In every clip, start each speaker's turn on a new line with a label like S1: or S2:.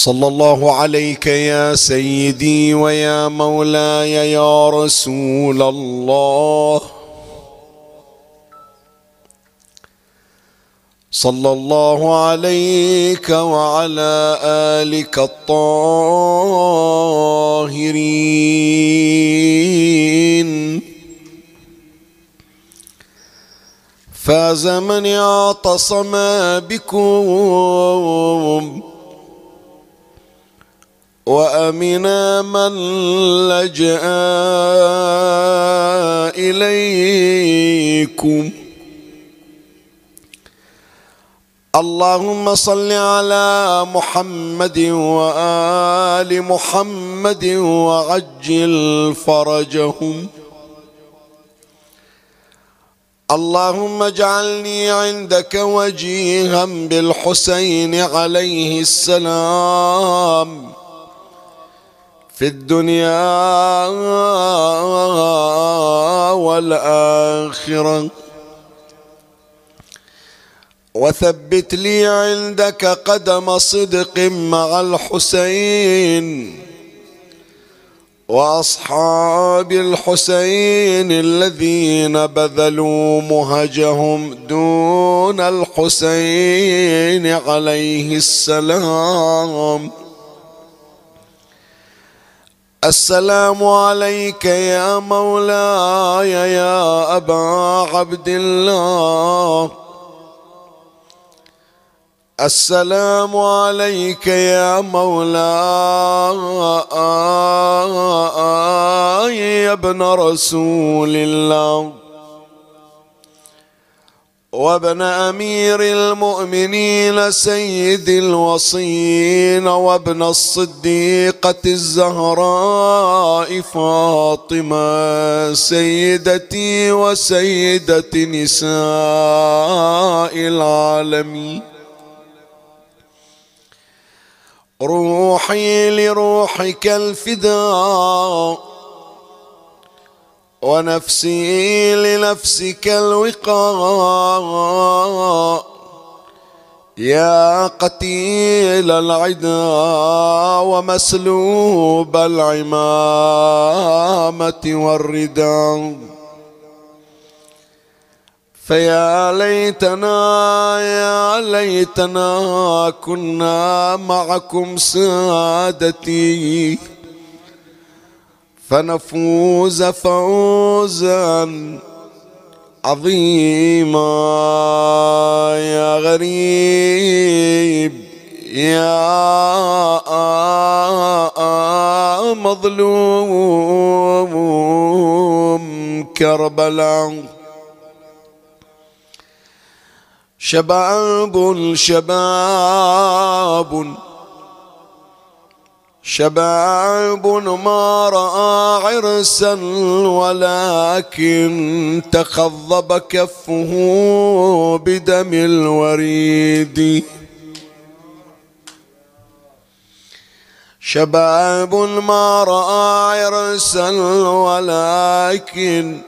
S1: صلى الله عليك يا سيدي ويا مولاي يا رسول الله. صلى الله عليك وعلى آلك الطاهرين. فاز من اعتصم بكم. وامنا من لجأ إليكم. اللهم صل على محمد وآل محمد وعجل فرجهم. اللهم اجعلني عندك وجيها بالحسين عليه السلام. في الدنيا والآخرة. وثبت لي عندك قدم صدق مع الحسين وأصحاب الحسين الذين بذلوا مهجهم دون الحسين عليه السلام. السلام عليك يا مولاي يا أبا عبد الله. السلام عليك يا مولاي يا ابن رسول الله. وابن أمير المؤمنين سيد الوصين وابن الصديقة الزهراء فاطمة سيدتي وسيدة نساء العالمين. روحي لروحك الفداء. ونفسي لنفسك الوقاء. يا قتيل العدا ومسلوب العمامة والرداء. فيا ليتنا يا ليتنا كنا معكم سادتي. فنفوز فوزا عظيما. يا غريب يا مظلوم. كربلاء شباب شباب. شباب ما رأى عرسا ولكن تخضب كفه بدم الوريد. شباب ما رأى عرسا ولكن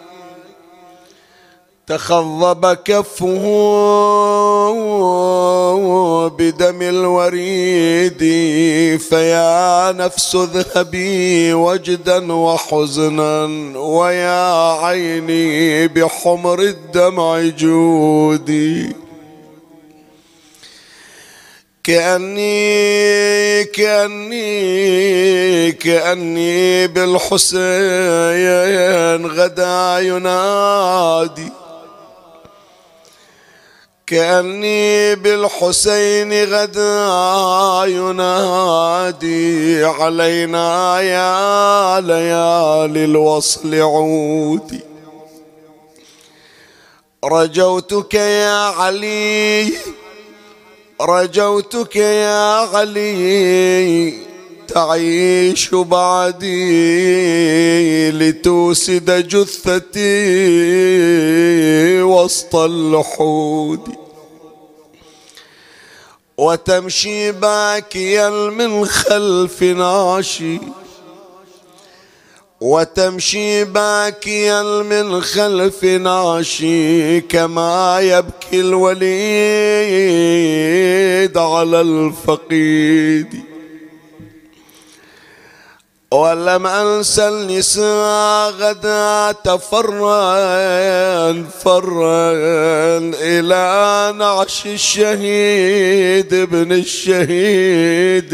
S1: تخضب كفه بدم الوريد فيا نفس اذهبي وجدا وحزنا ويا عيني بحمر الدمع جودي. كأني كأني كأني بالحسين غدا ينادي. كأني بالحسين غدا ينادي علينا يا ليالي الوصل عودي. رجوتك يا علي رجوتك يا علي تعيش بعدي لتوسد جثتي وسط اللحود وتمشي باكيا من خلف ناشي. وتمشي باكيا من خلف ناشي كما يبكي الوليد على الفقيد. ولم أنسى النساء غدا تفرن فرن إلى نعش الشهيد ابن الشهيد.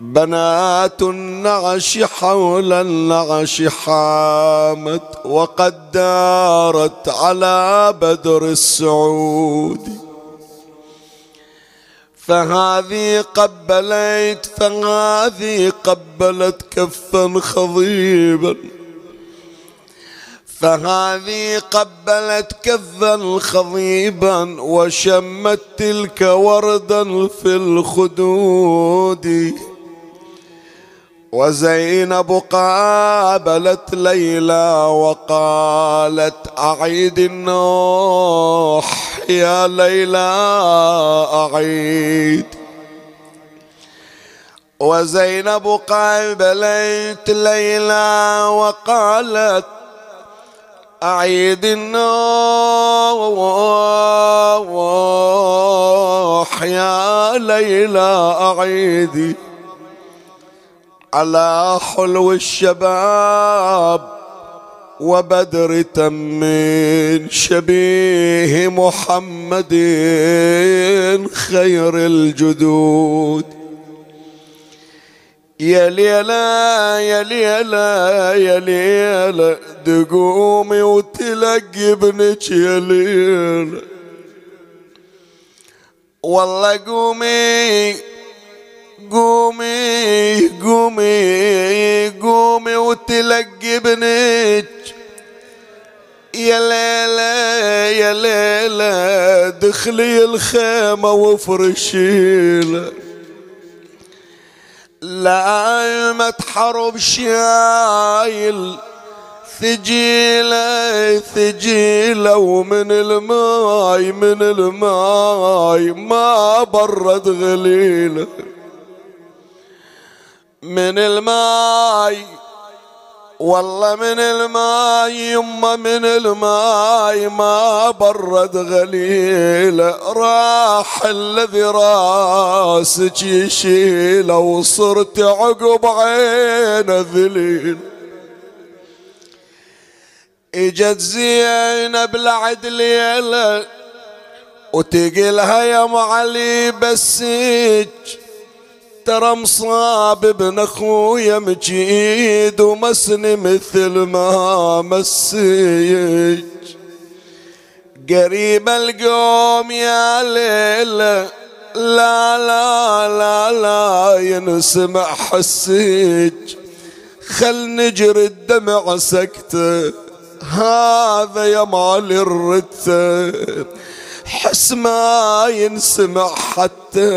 S1: بنات النعش حول النعش حامت وقد دارت على بدر السعود. فهذه قبلت فهذه قبلت كفا خضيبا. فهذه قبلت كفا خضيبا وشمت تلك وردا في الخدود. وزينب قابلت ليلى وقالت أعيد النوح يا ليلى أعيد. وزينب قابلت ليلى وقالت أعيد النوح يا ليلى أعيدي. على حلو الشباب وبدر تم شبيه محمد خير الجدود. يا ليلا يا ليلا يا ليلا دقومي وتلقي ابنك يا ليلا والله قومي قومي قومي قومي وتلقي ابنك يا ليلى يا ليلى دخلي الخيمة وفرشيلة لا ما تحرب شايل ثجيلة ثجيلة ومن الماي من الماي ما برد غليله. من الماي والله من الماي يما من الماي ما برد غليل راح الذي راسك يشيل وصرت عقب عين ذليل. إجت زينب لعد ليلة وتقلها يا معلي بسيج. ترى مصاب ابن اخويا مجيد ومسني مثل ما مسيج. قريب القوم يا ليلة لا لا لا لا ينسمع حسيج. خل نجري الدمع سكته هذا يا مال الرتة. حس ما ينسمع حتى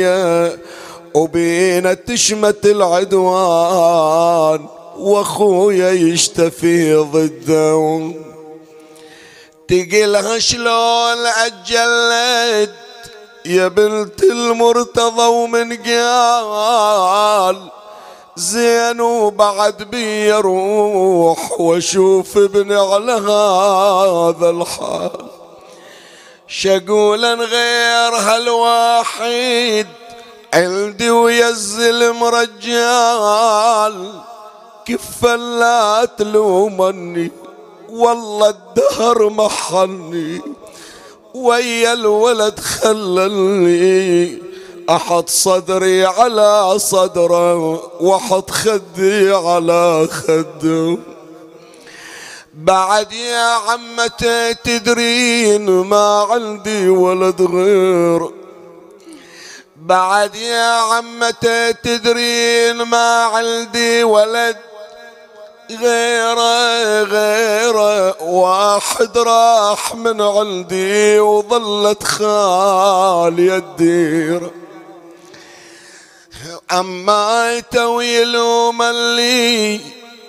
S1: يا وبينا تشمت العدوان وأخويا يشتفي ضده تقلها شلون عجلت يا بنت المرتضى ومن قال زين وبعد بي أروح وأشوف ابني على هذا الحال. شقولا غير هالواحد عندي ويزل مرجال كفا لا تلومني والله الدهر محني. ويا الولد خللني أحط صدري على صدره وأحط خدي على خده. بعد يا عمتي تدرين ما عندي ولد غير بعد يا عمتي تدرين ما عندي ولد غيره غيره واحد راح من عندي وظلت خالي الدير. عما تويل لي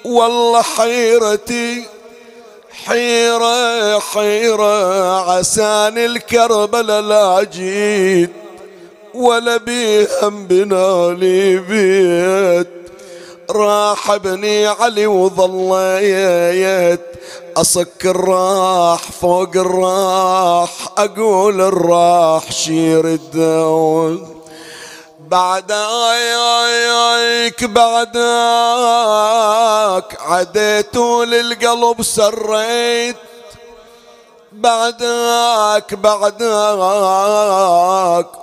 S1: والله حيرتي حيرة حيرة عسان الكربلة لا جيت. ولا بيهم بنالي بيت. راح ابني علي وظليت. أصك الراح فوق الراح أقول الراح شير الدون. بعدك بعدك عديت للقلب سريت. بعدك بعدك.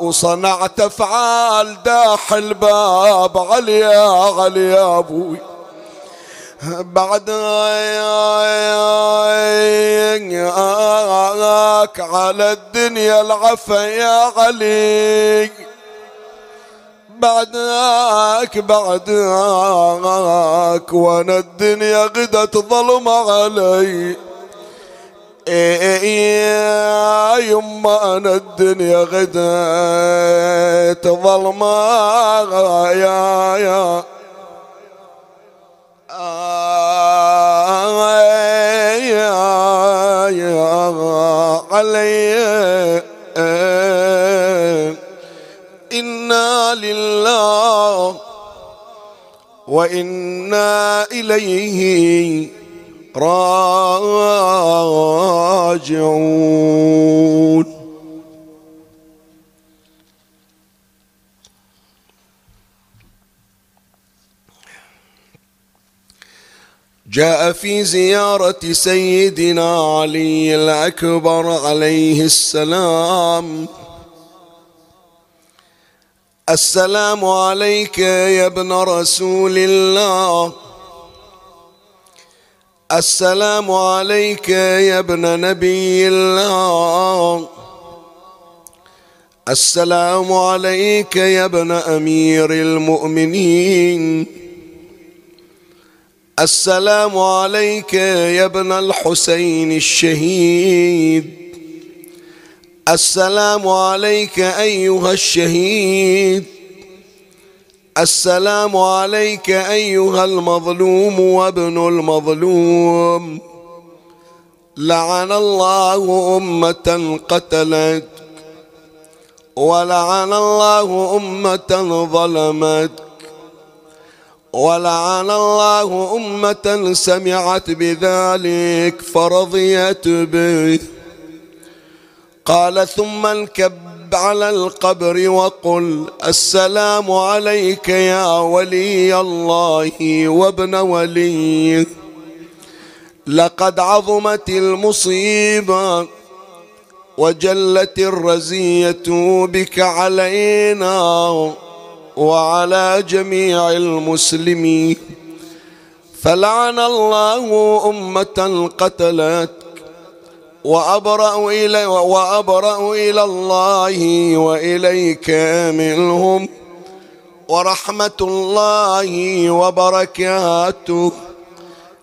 S1: وصنعت أفعال داح الباب علي يا علي يا أبوي. بعدك على الدنيا العفا يا علي. بعدك بعدك. وأنا الدنيا غدت ظلم علي. يما أنا الدنيا غدت ظلم يا يا. يا يا علي إنا لله وإنا إليه راجعون. جاء في زيارة سيدنا علي الأكبر عليه السلام. السلام عليك يا ابن رسول الله. السلام عليك يا ابن نبي الله. السلام عليك يا ابن أمير المؤمنين. السلام عليك يا ابن الحسين الشهيد. السلام عليك أيها الشهيد. السلام عليك أيها المظلوم وابن المظلوم. لعن الله أمة قتلت ولعن الله أمة ظلمت ولعن الله أمة سمعت بذلك فرضيت به. قال ثم انكب على القبر وقل السلام عليك يا ولي الله وابن وليه لقد عظمت المصيبة وجلت الرزية بك علينا وعلى جميع المسلمين. فلعن الله أمة قتلت وأبرأ إلى وأبرأ إلى الله وإليك منهم ورحمة الله وبركاته.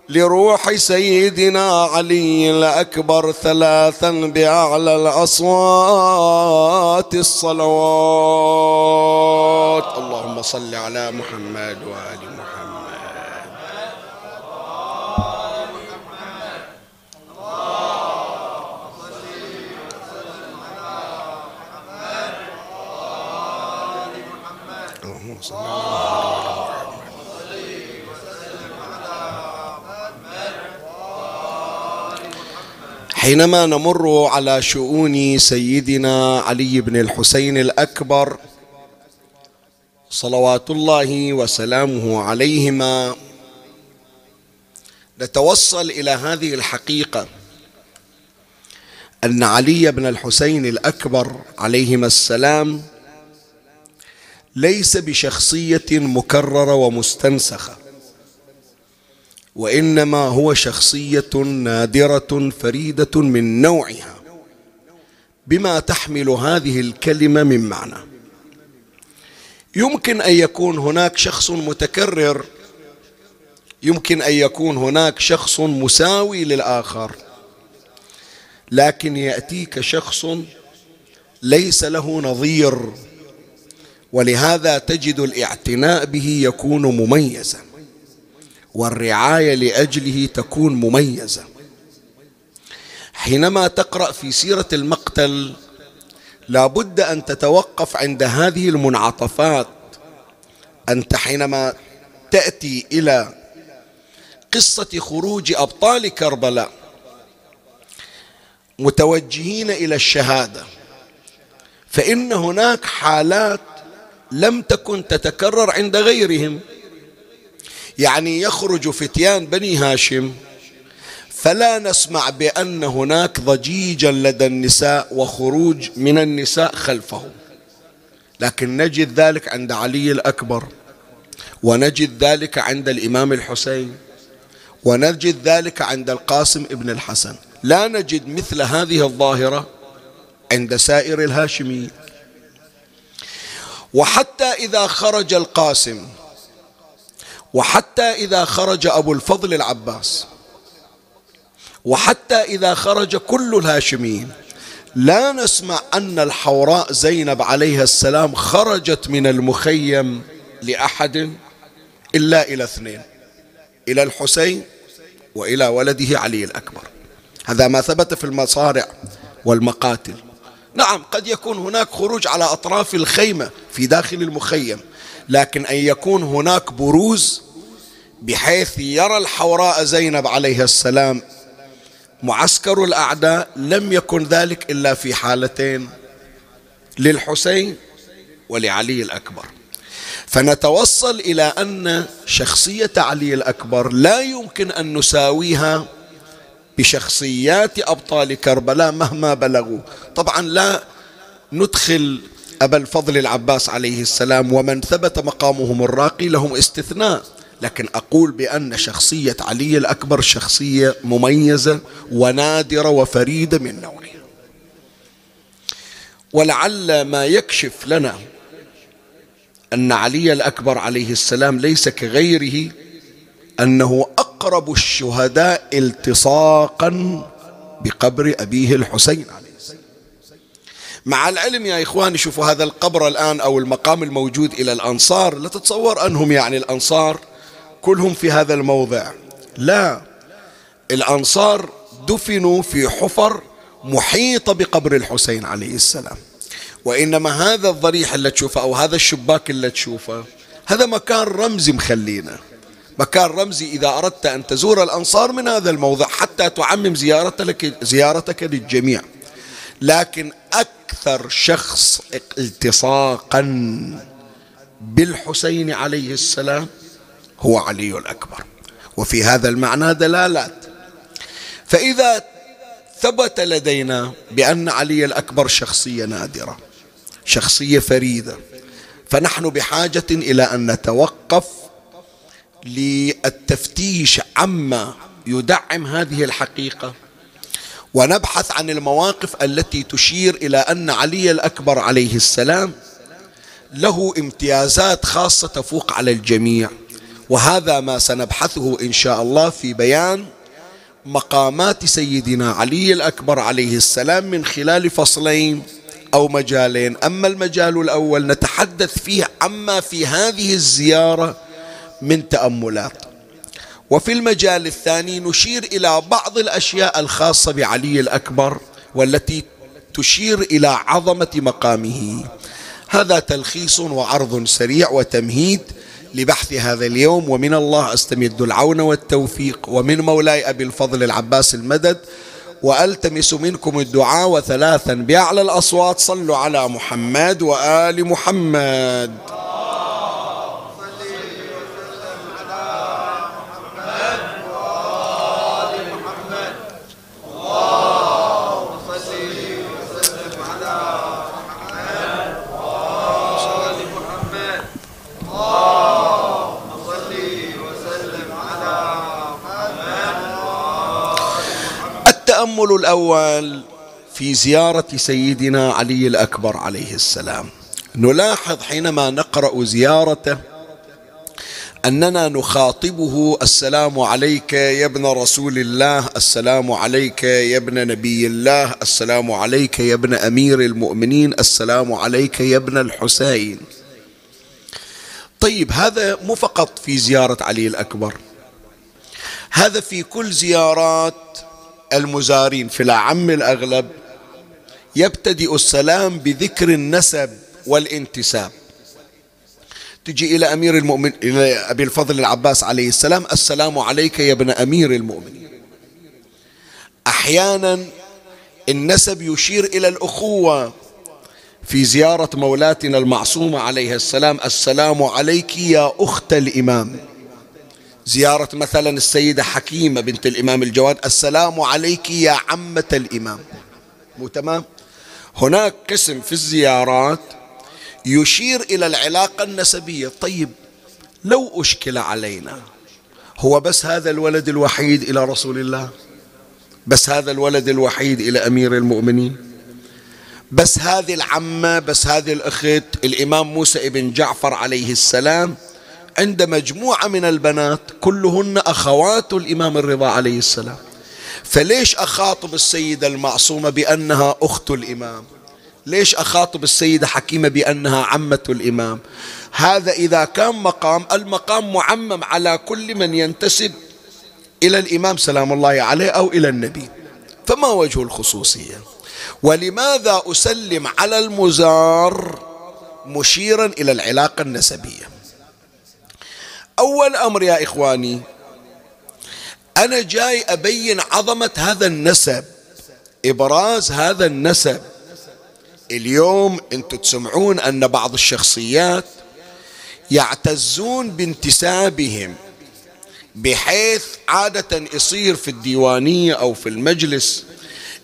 S1: لروح سيدنا علي الأكبر ثلاثا بأعلى الأصوات الصلوات. اللهم صل على محمد وآل محمد. حينما نمر على شؤون سيدنا علي بن الحسين الأكبر صلوات الله وسلامه عليهما نتوصل إلى هذه الحقيقة أن علي بن الحسين الأكبر عليهما السلام ليس بشخصية مكررة ومستنسخة وإنما هو شخصية نادرة فريدة من نوعها بما تحمل هذه الكلمة من معنى. يمكن أن يكون هناك شخص متكرر يمكن أن يكون هناك شخص مساوي للآخر لكن يأتيك شخص ليس له نظير. ولهذا تجد الاعتناء به يكون مميزا والرعاية لأجله تكون مميزة. حينما تقرأ في سيرة المقتل لا بد أن تتوقف عند هذه المنعطفات. أنت حينما تأتي إلى قصة خروج أبطال كربلاء متوجهين إلى الشهادة فإن هناك حالات لم تكن تتكرر عند غيرهم. يعني يخرج فتيان بني هاشم فلا نسمع بأن هناك ضجيجا لدى النساء وخروج من النساء خلفهم. لكن نجد ذلك عند علي الأكبر ونجد ذلك عند الإمام الحسين ونجد ذلك عند القاسم ابن الحسن. لا نجد مثل هذه الظاهرة عند سائر الهاشميين. وحتى إذا خرج القاسم وحتى إذا خرج أبو الفضل العباس وحتى إذا خرج كل الهاشميين لا نسمع أن الحوراء زينب عليها السلام خرجت من المخيم لأحد إلا إلى اثنين إلى الحسين وإلى ولده علي الأكبر. هذا ما ثبت في المصارع والمقاتل. نعم قد يكون هناك خروج على أطراف الخيمة في داخل المخيم لكن أن يكون هناك بروز بحيث يرى الحوراء زينب عليها السلام معسكر الأعداء لم يكن ذلك إلا في حالتين للحسين ولعلي الأكبر. فنتوصل إلى أن شخصية علي الأكبر لا يمكن أن نساويها بشخصيات أبطال كربلاء مهما بلغوا. طبعا لا ندخل أبا الفضل العباس عليه السلام ومن ثبت مقامهم الراقي لهم استثناء. لكن أقول بأن شخصية علي الأكبر شخصية مميزة ونادرة وفريدة من نوعها. ولعل ما يكشف لنا أن علي الأكبر عليه السلام ليس كغيره أنه أقرب الشهداء التصاقا بقبر أبيه الحسين عليه السلام. مع العلم يا إخواني شوفوا هذا القبر الآن أو المقام الموجود إلى الأنصار لا تتصور أنهم يعني الأنصار كلهم في هذا الموضع. لا الأنصار دفنوا في حفر محيطة بقبر الحسين عليه السلام. وإنما هذا الضريح اللي تشوفه أو هذا الشباك اللي تشوفه هذا مكان رمزي مخلينا. مكان رمزي إذا أردت أن تزور الأنصار من هذا الموضع حتى تعمم زيارتك, زيارتك للجميع. لكن أكثر شخص التصاقا بالحسين عليه السلام هو علي الأكبر. وفي هذا المعنى دلالات. فإذا ثبت لدينا بأن علي الأكبر شخصية نادرة شخصية فريدة فنحن بحاجة إلى أن نتوقف للتفتيش عما يدعم هذه الحقيقة. ونبحث عن المواقف التي تشير إلى أن علي الأكبر عليه السلام له امتيازات خاصة تفوق على الجميع. وهذا ما سنبحثه إن شاء الله في بيان مقامات سيدنا علي الأكبر عليه السلام من خلال فصلين أو مجالين. أما المجال الأول نتحدث فيه عما في هذه الزيارة من تأملات. وفي المجال الثاني نشير إلى بعض الأشياء الخاصة بعلي الأكبر والتي تشير إلى عظمة مقامه. هذا تلخيص وعرض سريع وتمهيد لبحث هذا اليوم ومن الله أستمد العون والتوفيق. ومن مولاي أبي الفضل العباس المدد وألتمس منكم الدعاء وثلاثا باعلى الأصوات. صلوا على محمد وآل محمد. التأمل الأول في زيارة سيدنا علي الأكبر عليه السلام. نلاحظ حينما نقرأ زيارته أننا نخاطبه السلام عليك يا ابن رسول الله السلام عليك يا ابن نبي الله السلام عليك يا ابن أمير المؤمنين السلام عليك يا ابن الحسين. طيب هذا مو فقط في زيارة علي الأكبر. هذا في كل زيارات المزارين في الأعم الأغلب يبتدئ السلام بذكر النسب والانتساب. تجي إلى أمير المؤمن إلى أبي الفضل العباس عليه السلام السلام عليك يا ابن أمير المؤمنين. أحيانا النسب يشير إلى الأخوة في زيارة مولاتنا المعصومة عليها السلام السلام عليك يا أخت الإمام. زيارة مثلا السيدة حكيمة بنت الإمام الجواد السلام عليك يا عمة الإمام. مو تمام؟ هناك قسم في الزيارات يشير إلى العلاقة النسبية. طيب لو أشكل علينا هو بس هذا الولد الوحيد إلى رسول الله؟ بس هذا الولد الوحيد إلى أمير المؤمنين؟ بس هذه العمة بس هذه الأخت الإمام موسى ابن جعفر عليه السلام عند مجموعة من البنات كلهن أخوات الإمام الرضا عليه السلام. فليش أخاطب السيدة المعصومة بأنها أخت الإمام؟ ليش أخاطب السيدة حكيمة بأنها عمة الإمام؟ هذا إذا كان مقام المقام معمم على كل من ينتسب إلى الإمام سلام الله عليه أو إلى النبي. فما وجه الخصوصية؟ ولماذا أسلم على المزار مشيرا إلى العلاقة النسبية؟ أول أمر يا إخواني أنا جاي أبين عظمة هذا النسب إبراز هذا النسب. اليوم أنتم تسمعون أن بعض الشخصيات يعتزون بانتسابهم بحيث عادة يصير في الديوانية أو في المجلس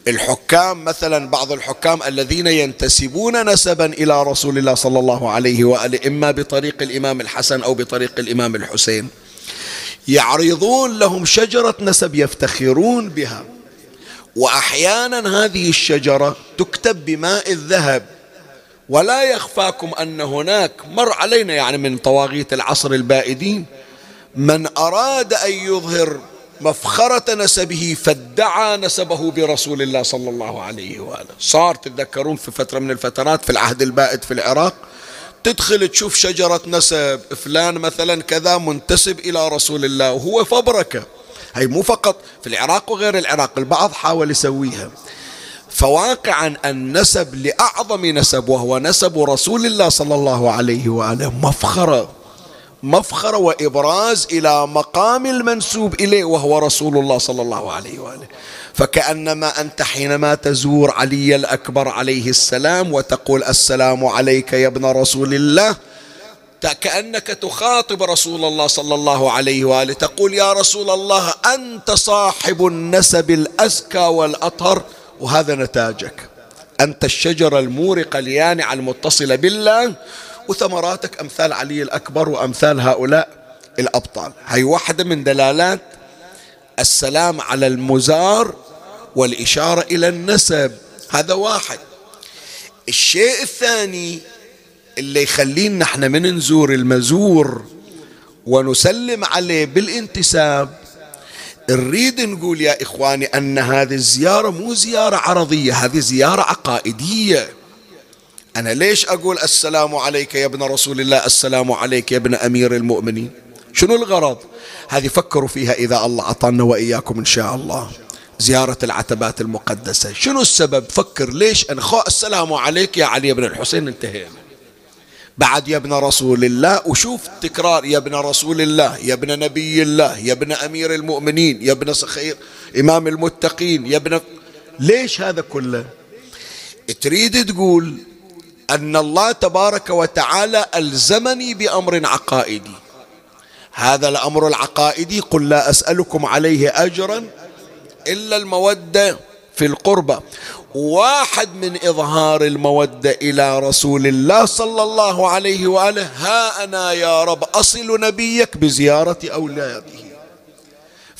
S1: الحكام مثلا بعض الحكام الذين ينتسبون نسبا إلى رسول الله صلى الله عليه وآله إما بطريق الإمام الحسن أو بطريق الإمام الحسين يعرضون لهم شجرة نسب يفتخرون بها. وأحيانا هذه الشجرة تكتب بماء الذهب. ولا يخفاكم أن هناك مر علينا يعني من طواغيت العصر البائدين من أراد أن يظهر مفخرة نسبه فادعى نسبه برسول الله صلى الله عليه وآله. صار تتذكرون في فترة من الفترات في العهد البائد في العراق تدخل تشوف شجرة نسب فلان مثلا كذا منتسب إلى رسول الله وهو فبركة هي مو فقط في العراق وغير العراق البعض حاول يسويها. فواقعا النسب لأعظم نسب وهو نسب رسول الله صلى الله عليه وآله مفخرة. مفخرة وإبراز إلى مقام المنسوب إليه وهو رسول الله صلى الله عليه وآله. فكأنما أنت حينما تزور علي الأكبر عليه السلام وتقول السلام عليك يا ابن رسول الله كأنك تخاطب رسول الله صلى الله عليه وآله. تقول يا رسول الله أنت صاحب النسب الأزكى والأطهر وهذا نتاجك. أنت الشجرة المورقة اليانعة المتصلة بالله وثمراتك أمثال علي الأكبر وأمثال هؤلاء الأبطال. هي واحدة من دلالات السلام على المزار والإشارة إلى النسب. هذا واحد. الشيء الثاني اللي يخلينا إحنا من نزور المزور ونسلم عليه بالانتساب نريد نقول يا إخواني أن هذه الزيارة مو زيارة عرضية هذه زيارة عقائدية. أنا ليش أقول السلام عليك يا ابن رسول الله؟ السلام عليك يا ابن أمير المؤمنين. شنو الغرض؟ هذه فكروا فيها إذا الله أعطانا وإياكم إن شاء الله. زيارة العتبات المقدسة. شنو السبب؟ فكر ليش أنخاء السلام عليك يا علي بن الحسين انتهينا. بعد يا ابن رسول الله وشوف تكرار يا ابن رسول الله يا ابن نبي الله يا ابن أمير المؤمنين يا ابن سخير إمام المتقين يا ابن ليش هذا كله؟ تريد تقول أن الله تبارك وتعالى ألزمني بأمر عقائدي. هذا الأمر العقائدي قل لا أسألكم عليه أجرا إلا المودة في القربى واحد من إظهار المودة إلى رسول الله صلى الله عليه وآله ها أنا يا رب أصل نبيك بزيارة أولاده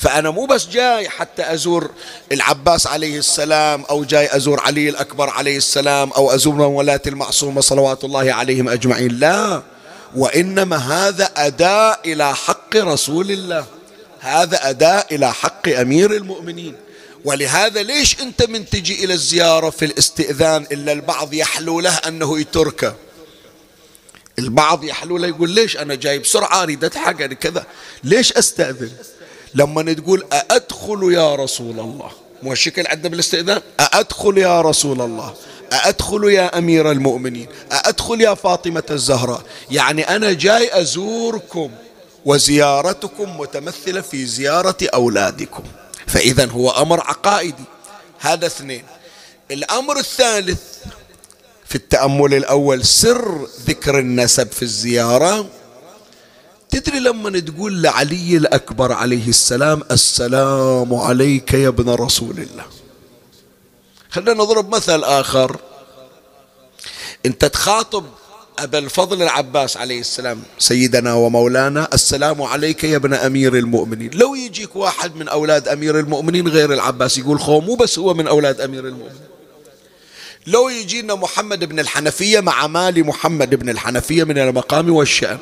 S1: فأنا مو بس جاي حتى أزور العباس عليه السلام أو جاي أزور علي الأكبر عليه السلام أو أزور ولاة المعصومة صلوات الله عليهم أجمعين. لا وإنما هذا أداء إلى حق رسول الله. هذا أداء إلى حق أمير المؤمنين. ولهذا ليش أنت من تجي إلى الزيارة في الاستئذان إلا البعض يحلو له أنه يتركه؟ البعض يحلو يقول ليش أنا جاي بسرعة أريد أتحقق كذا؟ ليش أستأذن؟ لما تقول أأدخل يا رسول الله مو الشكل عندنا بالاستئذان؟ أأدخل يا رسول الله أأدخل يا أمير المؤمنين أأدخل يا فاطمة الزهراء. يعني أنا جاي أزوركم وزيارتكم متمثلة في زيارة أولادكم. فإذا هو أمر عقائدي. هذا اثنين. الأمر الثالث في التأمل الأول سر ذكر النسب في الزيارة. تدري لما تقول لعلي الأكبر عليه السلام السلام عليك يا ابن رسول الله. خلينا نضرب مثل آخر. أنت تخاطب أبا الفضل العباس عليه السلام سيدنا ومولانا السلام عليك يا ابن أمير المؤمنين. لو يجيك واحد من أولاد أمير المؤمنين غير العباس يقول خو مو بس هو من أولاد أمير المؤمنين. لو يجينا محمد بن الحنفية مع مالي محمد بن الحنفية من المقام والشأن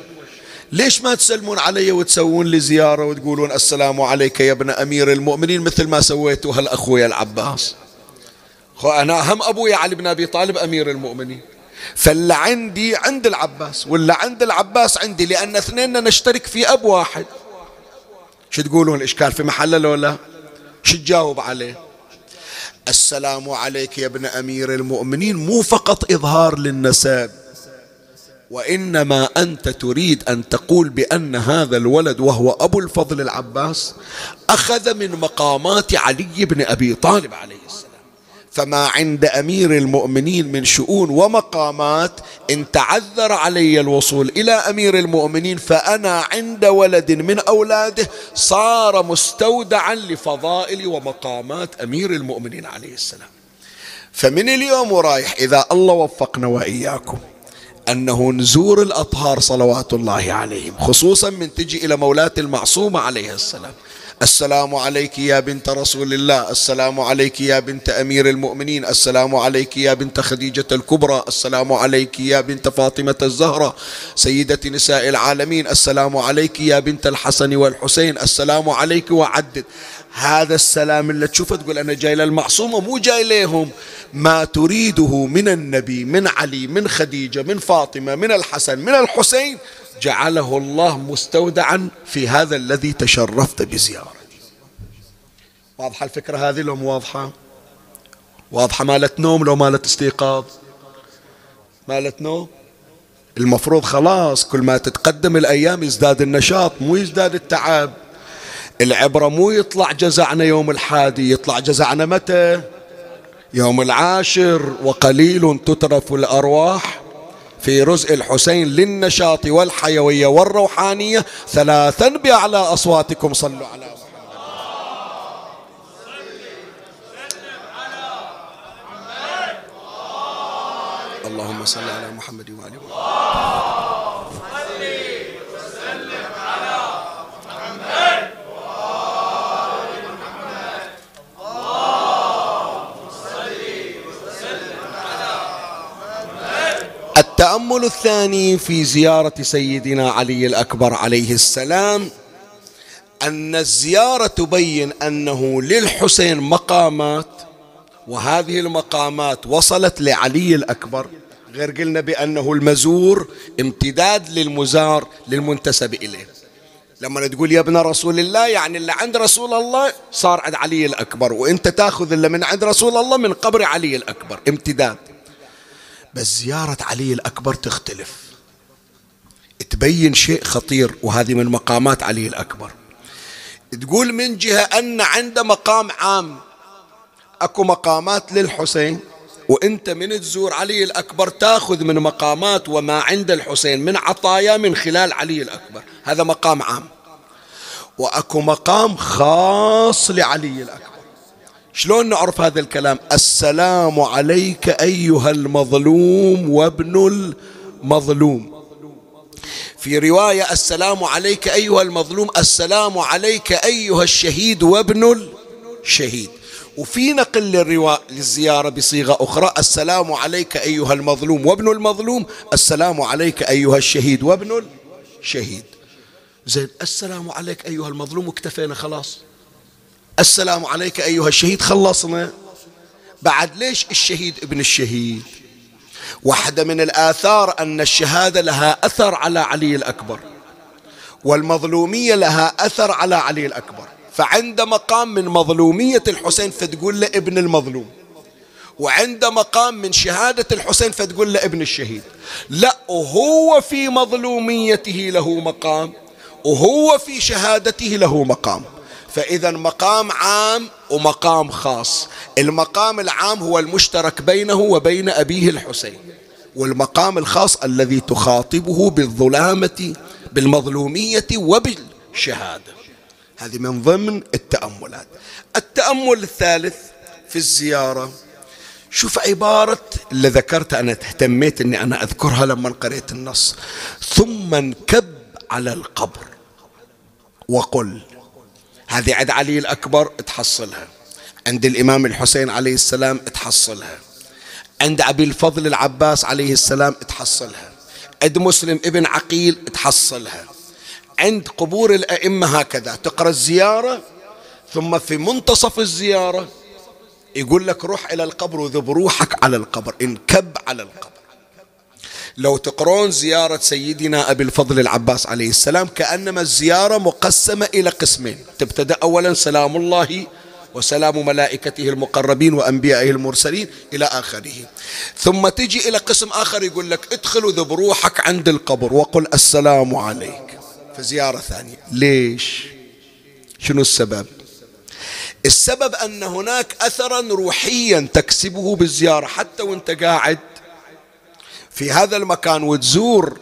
S1: ليش ما تسلمون علي وتسوون لي زيارة وتقولون السلام عليك يا ابن أمير المؤمنين مثل ما سويتوا هالأخويا العباس؟ أنا هم أبويا علي بن أبي طالب أمير المؤمنين. فاللي عندي عند العباس واللي عند العباس عندي لأن اثنيننا نشترك في أب واحد. شو تقولون الإشكال في محله لو لا؟ شو تجاوب عليه؟ السلام عليك يا ابن أمير المؤمنين مو فقط إظهار للنسب. وإنما أنت تريد أن تقول بأن هذا الولد وهو أبو الفضل العباس أخذ من مقامات علي بن أبي طالب عليه السلام. فما عند أمير المؤمنين من شؤون ومقامات إن تعذر علي الوصول إلى أمير المؤمنين فأنا عند ولد من أولاده صار مستودعا لفضائل ومقامات أمير المؤمنين عليه السلام. فمن اليوم ورايح إذا الله وفقنا وإياكم. أنه نزور الأطهار صلوات الله عليهم خصوصا من تجي إلى مولاة المعصومة عليه السلام. السلام عليك يا بنت رسول الله السلام عليك يا بنت أمير المؤمنين السلام عليك يا بنت خديجة الكبرى السلام عليك يا بنت فاطمة الزهراء سيدة نساء العالمين السلام عليك يا بنت الحسن والحسين السلام عليك وعدد. هذا السلام اللي تشوفه تقول أنا جاي للمعصومه مو جاي لهم ما تريده من النبي من علي من خديجة من فاطمة من الحسن من الحسين جعله الله مستودعا في هذا الذي تشرفت بزيارته. واضحة الفكرة هذه لو مو واضحة؟ واضحة مالت نوم لو مالت استيقاظ؟ مالت نوم؟ المفروض خلاص كل ما تتقدم الأيام يزداد النشاط مو يزداد التعب. العبرة مو يطلع جزعنا يوم الحادي يطلع جزعنا متى؟ يوم العاشر وقليل تترف الأرواح. في رزء الحسين للنشاط والحيوية والروحانية ثلاثا بأعلى أصواتكم صلوا على محمد. اللهم صل على محمد وآل محمد. التأمل الثاني في زيارة سيدنا علي الأكبر عليه السلام أن الزيارة تبين أنه للحسين مقامات وهذه المقامات وصلت لعلي الأكبر. غير قلنا بأنه المزور امتداد للمزار للمنتسب إليه. لما تقول يا ابن رسول الله يعني اللي عند رسول الله صار عند علي الأكبر وإنت تأخذ اللي من عند رسول الله من قبر علي الأكبر امتداد. بس زيارة علي الأكبر تختلف. تبين شيء خطير وهذه من مقامات علي الأكبر. تقول من جهة أن عنده مقام عام أكو مقامات للحسين وأنت من تزور علي الأكبر تاخذ من مقامات وما عند الحسين من عطايا من خلال علي الأكبر. هذا مقام عام. وأكو مقام خاص لعلي الأكبر. شلون نعرف هذا الكلام؟ السلام عليك أيها المظلوم وابن المظلوم. في رواية السلام عليك أيها المظلوم السلام عليك أيها الشهيد وابن الشهيد. وفي نقل للرواء للزيارة بصيغة أخرى السلام عليك أيها المظلوم وابن المظلوم السلام عليك أيها الشهيد وابن الشهيد. زين السلام عليك أيها المظلوم واكتفينا خلاص. السلام عليك أيها الشهيد خلصنا. بعد ليش الشهيد ابن الشهيد؟ واحدة من الآثار أن الشهادة لها أثر على علي الأكبر والمظلومية لها أثر على علي الأكبر. فعند مقام من مظلومية الحسين فتقول له ابن المظلوم وعند مقام من شهادة الحسين فتقول له ابن الشهيد لا وهو في مظلوميته له مقام وهو في شهادته له مقام. فإذا مقام عام ومقام خاص. المقام العام هو المشترك بينه وبين أبيه الحسين والمقام الخاص الذي تخاطبه بالظلامة بالمظلومية وبالشهادة. هذه من ضمن التأملات. التأمل الثالث في الزيارة. شوف عبارة اللي ذكرتها أنا اهتميت أني أنا أذكرها لما قريت النص. ثم انكب على القبر وقل هذه عند علي الأكبر تحصلها عند الإمام الحسين عليه السلام تحصلها عند أبي الفضل العباس عليه السلام تحصلها عند مسلم ابن عقيل تحصلها عند قبور الأئمة هكذا تقرأ الزيارة ثم في منتصف الزيارة يقول لك روح إلى القبر وذب روحك على القبر انكب على القبر. لو تقرون زيارة سيدنا أبي الفضل العباس عليه السلام كأنما الزيارة مقسمة إلى قسمين. تبتدأ أولا سلام الله وسلام ملائكته المقربين وأنبيائه المرسلين إلى آخره. ثم تجي إلى قسم آخر يقول لك ادخل وذب روحك عند القبر وقل السلام عليك. في زيارة ثانية. ليش؟ شنو السبب؟ السبب أن هناك أثرا روحيا تكسبه بالزيارة حتى وأنت قاعد في هذا المكان وتزور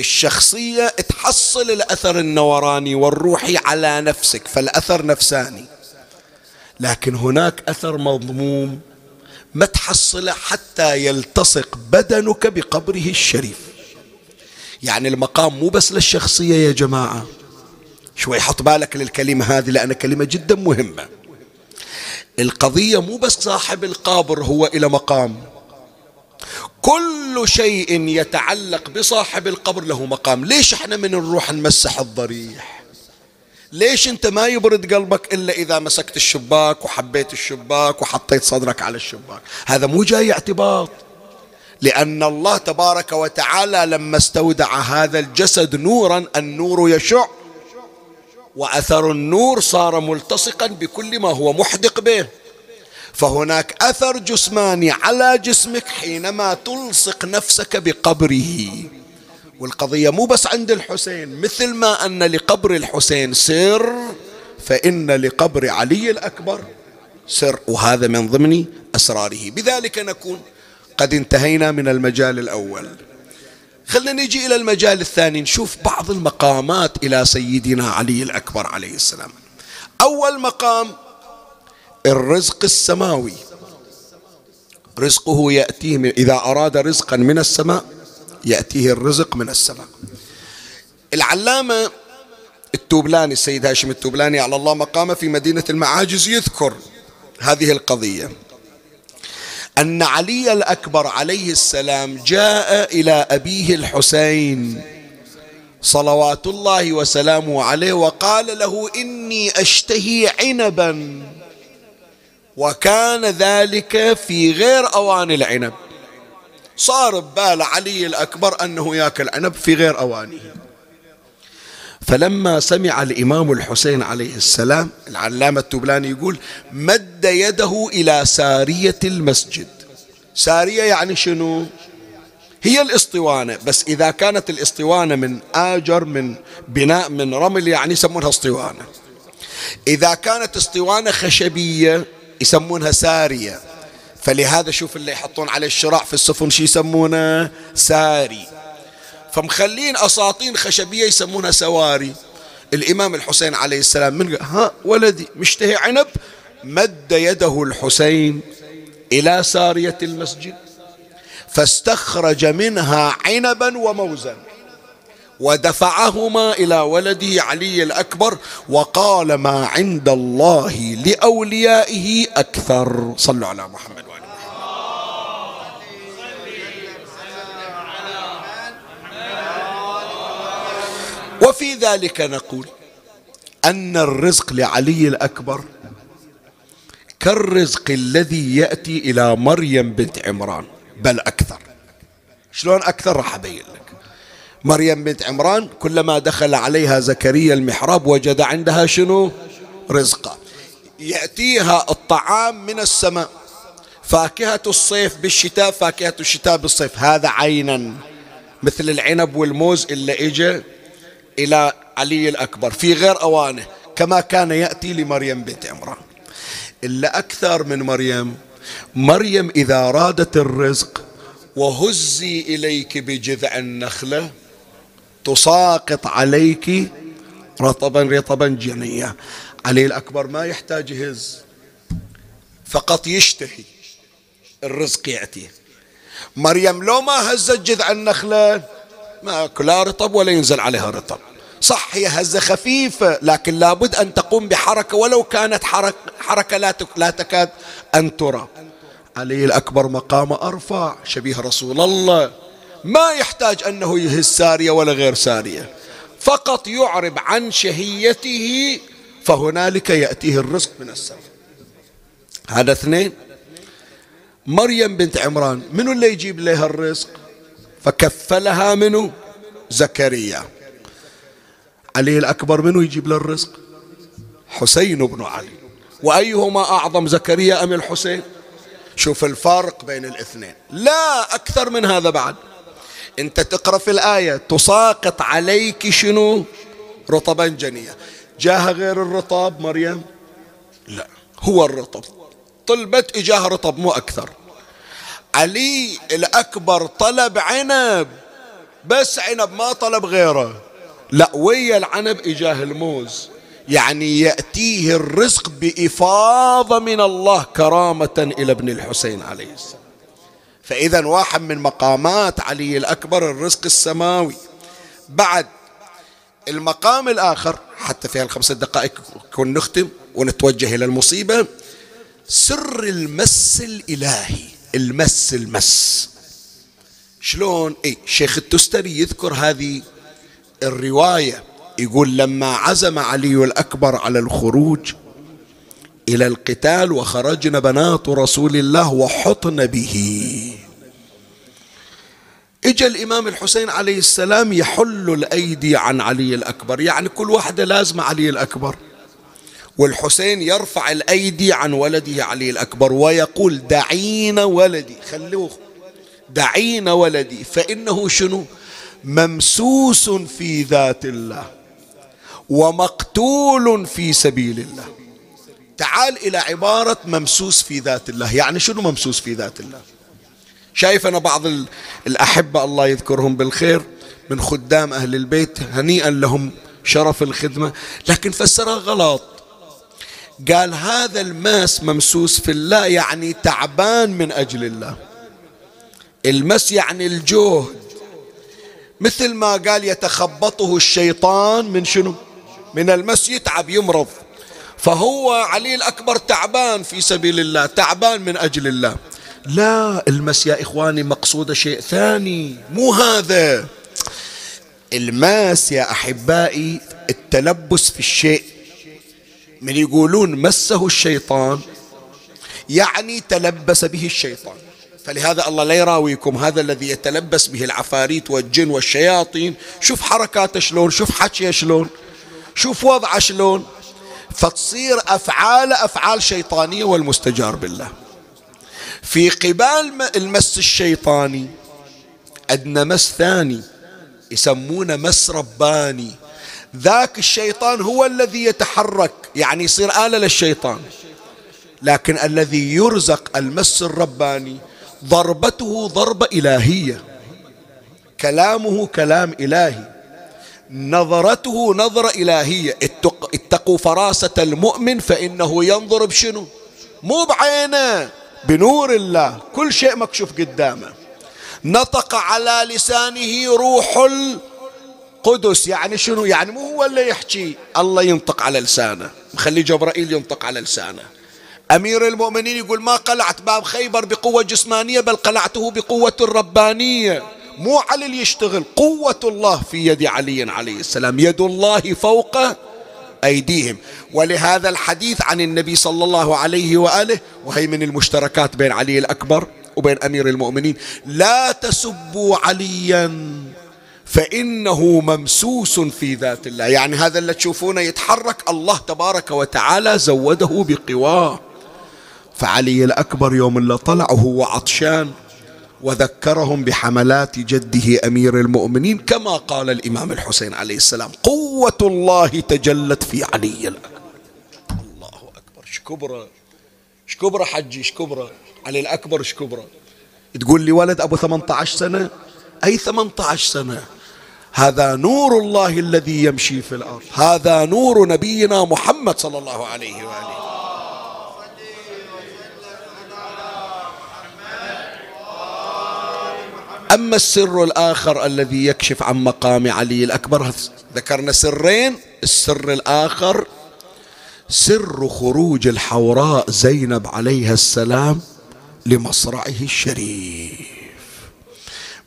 S1: الشخصية تحصل الأثر النوراني والروحي على نفسك فالأثر نفساني. لكن هناك أثر مضموم ما تحصله حتى يلتصق بدنك بقبره الشريف. يعني المقام مو بس للشخصية يا جماعة. شوي حط بالك للكلمة هذه لأنها كلمة جدا مهمة. القضية مو بس صاحب القبر هو إلى مقام. كل شيء يتعلق بصاحب القبر له مقام. ليش إحنا من نروح نمسح الضريح؟ ليش انت ما يبرد قلبك إلا إذا مسكت الشباك وحبيت الشباك وحطيت صدرك على الشباك؟ هذا مو جاي اعتباط. لأن الله تبارك وتعالى لما استودع هذا الجسد نورا النور يشع. وأثر النور صار ملتصقا بكل ما هو محدق به. فهناك أثر جسماني على جسمك حينما تلصق نفسك بقبره. والقضية مو بس عند الحسين مثل ما أن لقبر الحسين سر فإن لقبر علي الأكبر سر وهذا من ضمن أسراره. بذلك نكون قد انتهينا من المجال الأول. خلنا نجي إلى المجال الثاني نشوف بعض المقامات إلى سيدنا علي الأكبر عليه السلام. أول مقام الرزق السماوي. رزقه يأتيه من إذا أراد رزقا من السماء يأتيه الرزق من السماء. العلامة التوبلي السيد هاشم التوبلي أعلى الله مقامه في مدينة المعاجز يذكر هذه القضية. أن علي الأكبر عليه السلام جاء إلى أبيه الحسين صلوات الله وسلامه عليه وقال له إني أشتهي عنبا. وكان ذلك في غير أوان العنب. صار ببال علي الأكبر أنه يأكل عنب في غير أوانه. فلما سمع الإمام الحسين عليه السلام العلامة التبلاني يقول مد يده إلى سارية المسجد. سارية يعني شنو؟ هي الاسطوانة. بس إذا كانت الاسطوانة من آجر من بناء من رمل يعني يسمونها اسطوانة. إذا كانت اسطوانة خشبية يسمونها سارية. فلهذا شوف اللي يحطون عليه الشراع في السفن شو يسمونه؟ ساري. فمخلين أساطين خشبية يسمونها سواري. الإمام الحسين عليه السلام من ها ولدي مشتهي عنب؟ مد يده الحسين إلى سارية المسجد فاستخرج منها عنبا وموزا. ودفعهما إلى ولده علي الأكبر وقال ما عند الله لأوليائه أكثر. صلوا على محمد وعلى وفي ذلك نقول أن الرزق لعلي الأكبر كالرزق الذي يأتي إلى مريم بنت عمران بل أكثر. شلون أكثر؟ راح أبين لك. مريم بنت عمران كلما دخل عليها زكريا المحراب وجد عندها شنو؟ رزقا يأتيها الطعام من السماء. فاكهة الصيف بالشتاء فاكهة الشتاء بالصيف. هذا عينا. مثل العنب والموز اللي اجى إلى علي الأكبر. في غير أوانه. كما كان يأتي لمريم بنت عمران. إلا أكثر من مريم. مريم إذا ارادت الرزق وهزي إليك بجذع النخلة تساقط عليك رطبا رطبا جنيا علي الأكبر ما يحتاج يهز فقط يشتهي. الرزق يأتيه مريم لو ما هزت جذع النخلة ما لا رطب ولا ينزل عليها رطب. صح هي هزة خفيفة لكن لابد أن تقوم بحركة ولو كانت حركة, حركة لا, لا تكاد أن ترى. علي الأكبر مقام أرفع. شبيه رسول الله. ما يحتاج أنه يهز سارية ولا غير سارية. فقط يعرب عن شهيته فهنالك يأتيه الرزق من السماء. هذا اثنين. مريم بنت عمران منو اللي يجيب لها الرزق؟ فكفلها منو؟ زكريا. علي الأكبر منو يجيب له الرزق؟ حسين بن علي. وأيهما أعظم زكريا أم الحسين؟ شوف الفرق بين الاثنين. لا أكثر من هذا بعد. انت تقرأ في الآية تساقط عليك شنو؟ رطبا جنيا جاها غير الرطب مريم؟ لا هو الرطب. طلبت إجاه رطب مو أكثر. علي الأكبر طلب عنب بس عنب ما طلب غيره. لا ويا العنب إجاه الموز. يعني يأتيه الرزق بإفاضة من الله كرامة إلى ابن الحسين عليه السلام. فإذا واحد من مقامات علي الأكبر الرزق السماوي. بعد المقام الآخر حتى في هالخمس دقائق كن نختم ونتوجه إلى المصيبة. سر المس الإلهي المس المس. شلون؟ اي شيخ التستري يذكر هذه الرواية يقول لما عزم علي الأكبر على الخروج إلى القتال وخرجن بنات رسول الله وحطن به. اجى الإمام الحسين عليه السلام يحل الأيدي عن علي الأكبر. يعني كل واحدة لازمه علي الأكبر. والحسين يرفع الأيدي عن ولده علي الأكبر ويقول دعين ولدي. خلوه. دعين ولدي. فإنه شنو؟ ممسوس في ذات الله ومقتول في سبيل الله. تعال إلى عبارة ممسوس في ذات الله. يعني شنو ممسوس في ذات الله؟ شايف أنا بعض الأحبة الله يذكرهم بالخير من خدام أهل البيت هنيئا لهم شرف الخدمة لكن فسرها غلط. قال هذا الماس ممسوس في الله يعني تعبان من أجل الله. المس يعني الجهد مثل ما قال يتخبطه الشيطان من شنو؟ من المس يتعب يمرض. فهو علي الأكبر تعبان في سبيل الله تعبان من أجل الله. لا المس يا إخواني مقصود شيء ثاني مو هذا. الماس يا أحبائي التلبس في الشيء. من يقولون مسه الشيطان يعني تلبس به الشيطان. فلهذا الله لا يراويكم هذا الذي يتلبس به العفاريت والجن والشياطين. شوف حركاته شلون شوف حكيه شلون شوف وضعه شلون. فتصير أفعال أفعال شيطانية والمستجار بالله. في قبال المس الشيطاني أدنى مس ثاني يسمونه مس رباني. ذاك الشيطان هو الذي يتحرك يعني يصير آلة للشيطان. لكن الذي يرزق المس الرباني ضربته ضربة إلهية. كلامه كلام إلهي. نظرته نظرة إلهية. اتقوا فراسة المؤمن فإنه ينظر بشنو؟ مو بعينه بنور الله. كل شيء مكشوف قدامه. نطق على لسانه روح القدس. يعني شنو؟ يعني مو هو اللي يحكي. الله ينطق على لسانه. مخلي جبرائيل ينطق على لسانه. أمير المؤمنين يقول ما قلعت باب خيبر بقوة جسمانية بل قلعته بقوة ربانية. مو علي اللي يشتغل قوة الله في يد علي عليه السلام. يد الله فوق أيديهم. ولهذا الحديث عن النبي صلى الله عليه وآله وهي من المشتركات بين علي الأكبر وبين أمير المؤمنين لا تسبوا عليا فإنه ممسوس في ذات الله. يعني هذا اللي تشوفونه يتحرك الله تبارك وتعالى زوده بقواه. فعلي الأكبر يوم اللي طلع وهو عطشان. وذكرهم بحملات جده أمير المؤمنين كما قال الإمام الحسين عليه السلام قوة الله تجلت في علي. الاكبر الله أكبر. شكبره شكبره حجي؟ شكبره علي الأكبر شكبره تقول لي ولد أبو 18 سنة؟ أي 18 سنة؟ هذا نور الله الذي يمشي في الأرض. هذا نور نبينا محمد صلى الله عليه وآله. أما السر الآخر الذي يكشف عن مقام علي الأكبر ذكرنا سرين؟ السر الآخر سر خروج الحوراء زينب عليها السلام لمصرعه الشريف.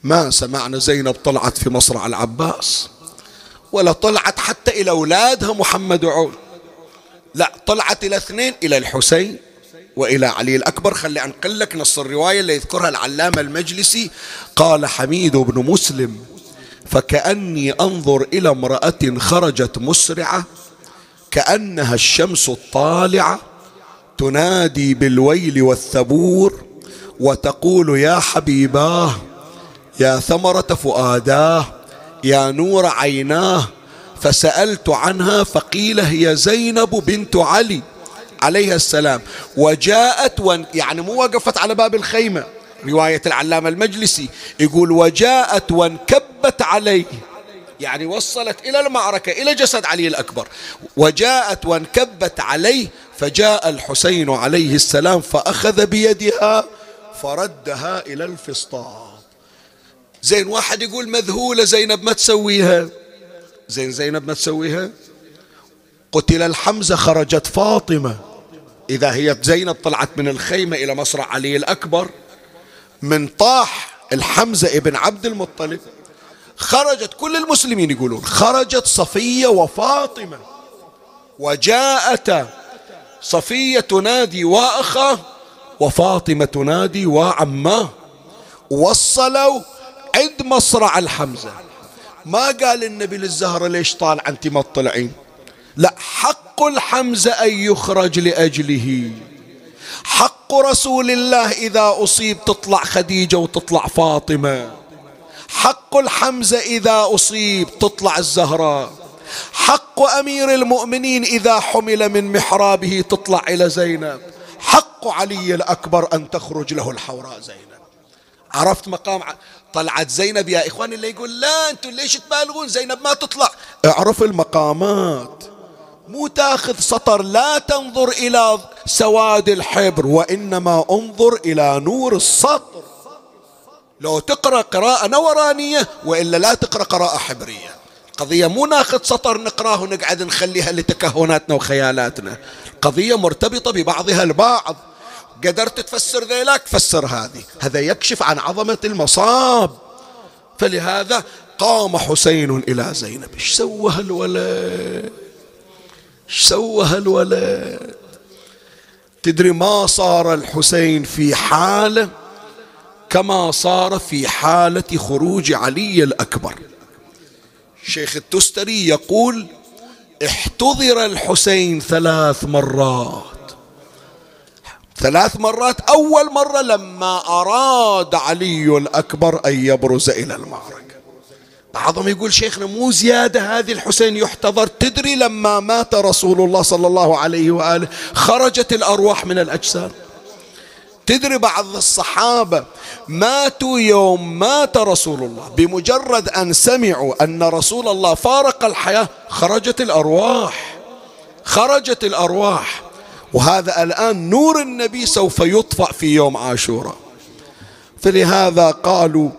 S1: ما سمعنا زينب طلعت في مصرع العباس ولا طلعت حتى إلى أولادها محمد وعول لا طلعت إلى اثنين إلى الحسين وإلى علي الأكبر. خلي أنقل لك نص الرواية اللي يذكرها العلامة المجلسي. قال حميد بن مسلم فكأني أنظر إلى امرأة خرجت مسرعة كأنها الشمس الطالعة تنادي بالويل والثبور وتقول يا حبيباه يا ثمرة فؤاداه يا نور عيناه فسألت عنها فقيل هي زينب بنت علي. عليها السلام. وجاءت ون يعني مو وقفت على باب الخيمة. رواية العلامة المجلسي يقول وجاءت وانكبت عليه يعني وصلت إلى المعركة إلى جسد علي الأكبر. وجاءت وانكبت عليه فجاء الحسين عليه السلام فأخذ بيدها فردها إلى الفسطاط. زين واحد يقول مذهولة زينب ما تسويها. زين زينب ما تسويها؟ قتل الحمزة خرجت فاطمة. إذا هي زينب طلعت من الخيمة إلى مصرع علي الأكبر من طاح الحمزة ابن عبد المطلب خرجت كل المسلمين يقولون خرجت صفية وفاطمة وجاءت صفية تنادي وأخاه وفاطمة تنادي وعماه وصلوا عند مصرع الحمزة. ما قال النبي للزهرة ليش طالع أنت ما تطلعين. لا حق الحمزة أن يخرج لأجله. حق رسول الله إذا أصيب تطلع خديجة وتطلع فاطمة. حق الحمزة إذا أصيب تطلع الزهراء. حق أمير المؤمنين إذا حمل من محرابه تطلع إلى زينب. حق علي الأكبر أن تخرج له الحوراء زينب. عرفت مقام طلعت زينب يا إخواني اللي يقول لا أنتم ليش تبالغون؟ زينب ما تطلع. اعرف المقامات. مو تاخذ سطر لا تنظر إلى سواد الحبر وإنما انظر إلى نور السطر. لو تقرأ قراءة نورانية وإلا لا تقرأ قراءة حبرية. قضية مو ناخذ سطر نقرأه ونقعد نخليها لتكهناتنا وخيالاتنا. قضية مرتبطة ببعضها البعض. قدرت تفسر ذيلاك فسر هذه. هذا يكشف عن عظمة المصاب. فلهذا قام حسين إلى زينب. إيش سوى هالولد؟ سوى هالولد. تدري ما صار الحسين في حالة؟ كما صار في حالة خروج علي الأكبر. شيخ التستري يقول احتضر الحسين ثلاث مرات. ثلاث مرات أول مرة لما أراد علي الأكبر أن يبرز إلى المعركة. بعضهم يقول شيخنا مو زيادة هذه الحسين يحتضر. تدري لما مات رسول الله صلى الله عليه وآله خرجت الأرواح من الأجساد. تدري بعض الصحابة ماتوا يوم مات رسول الله بمجرد أن سمعوا أن رسول الله فارق الحياة خرجت الأرواح. خرجت الأرواح. وهذا الآن نور النبي سوف يطفأ في يوم عاشوراء. فلهذا قالوا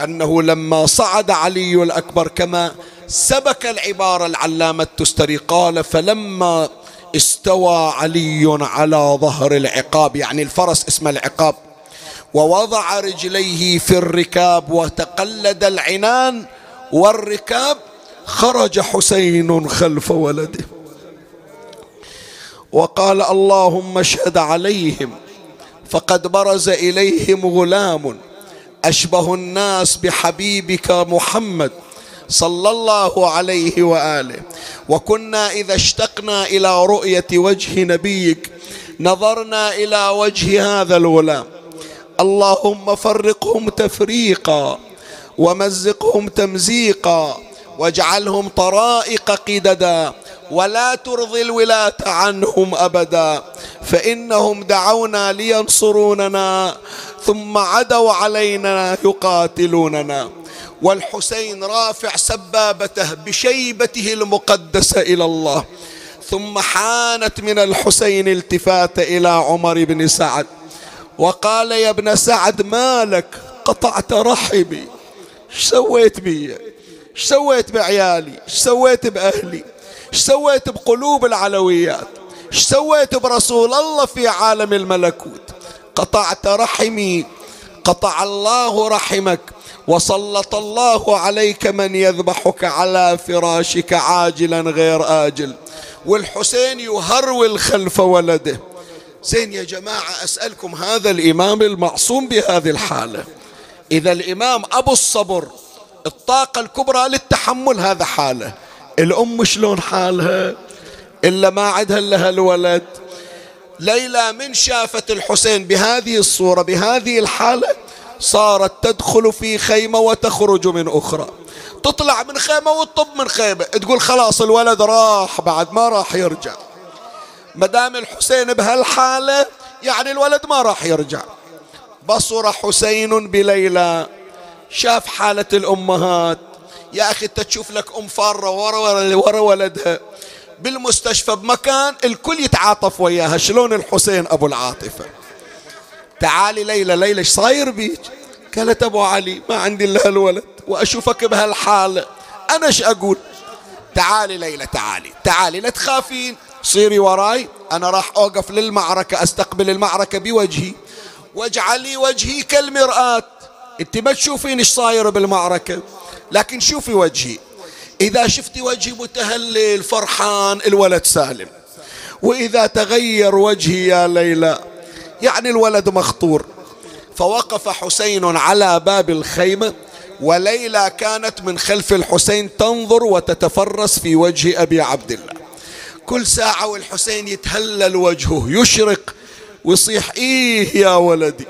S1: أنه لما صعد علي الأكبر كما سبك العبارة العلامة التستري قال فلما استوى علي على ظهر العقاب يعني الفرس اسمه العقاب ووضع رجليه في الركاب وتقلد العنان والركاب خرج حسين خلف ولده. وقال اللهم اشهد عليهم فقد برز إليهم غلام أشبه الناس بحبيبك محمد صلى الله عليه وآله. وكنا إذا اشتقنا إلى رؤية وجه نبيك نظرنا إلى وجه هذا الغلام اللهم فرقهم تفريقا ومزقهم تمزيقا واجعلهم طرائق قددا ولا ترضي الولاة عنهم أبدا. فإنهم دعونا لينصروننا ثم عدوا علينا يقاتلوننا. والحسين رافع سبابته بشيبته المقدسة إلى الله. ثم حانت من الحسين التفات إلى عمر بن سعد. وقال يا ابن سعد مالك قطعت رحمي إيش سويت بي؟ إيش سويت بعيالي؟ إيش سويت بأهلي؟ إيش سويت بقلوب العلويات؟ إيش سويت برسول الله في عالم الملكوت؟ قطعت رحمي قطع الله رحمك وسلط الله عليك من يذبحك على فراشك عاجلا غير آجل. والحسين يهرول خلف ولده. زين يا جماعة أسألكم هذا الإمام المعصوم بهذه الحالة. إذا الإمام أبو الصبر الطاقة الكبرى للتحمل هذا حالة. الأم شلون حالها؟ إلا ما عدها لها الولد. ليلى من شافت الحسين بهذه الصورة بهذه الحالة صارت تدخل في خيمة وتخرج من أخرى. تطلع من خيمة وتطب من خيمة. تقول خلاص الولد راح بعد ما راح يرجع. مدام الحسين بهالحالة يعني الولد ما راح يرجع. بصر حسين بليلى. شاف حالة الأمهات. يا أخي أنت تشوف لك أم فارة ورا, ورا ولدها. بالمستشفى بمكان الكل يتعاطف وياها. شلون الحسين أبو العاطفة؟ تعالي ليلى ليلى إيش صاير بيك؟ قالت أبو علي ما عندي إلا الولد وأشوفك بهالحالة. أنا إيش أقول؟ تعالي ليلى تعالي تعالي لا تخافين. صيري وراي أنا راح أوقف للمعركة أستقبل المعركة بوجهي. واجعلي وجهي كالمرآة. أنت ما تشوفين إيش صاير بالمعركة لكن شوفي وجهي. إذا شفتي وجهي متهلل فرحان الولد سالم. وإذا تغير وجهي يا ليلى يعني الولد مخطور. فوقف حسين على باب الخيمة وليلى كانت من خلف الحسين تنظر وتتفرس في وجه أبي عبد الله. كل ساعة والحسين يتهلل وجهه يشرق ويصيح إيه يا ولدي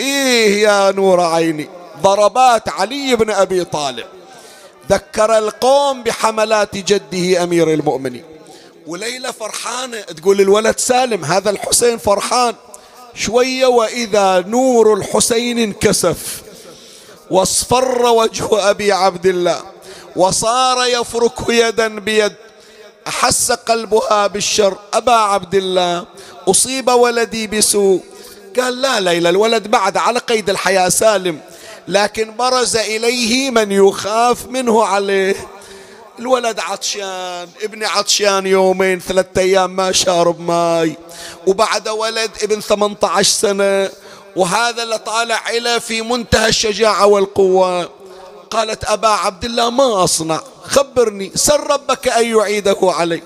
S1: إيه يا نور عيني؟ ضربات علي بن أبي طالب. ذكر القوم بحملات جده أمير المؤمنين. وليلى فرحانة تقول الولد سالم هذا الحسين فرحان. شوية وإذا نور الحسين انكسف. واصفر وجه أبي عبد الله. وصار يفرك يدا بيد. أحس قلبها بالشر. أبا عبد الله أصيب ولدي بسوء. قال لا ليلى الولد بعد على قيد الحياة سالم. لكن برز إليه من يخاف منه عليه. الولد عطشان ابني عطشان يومين ثلاثة أيام ما شارب ماي وبعد ولد ابن 18 سنة. وهذا اللي طالع إلى في منتهى الشجاعة والقوة. قالت أبا عبد الله ما أصنع. خبرني سر ربك أن يعيده علي.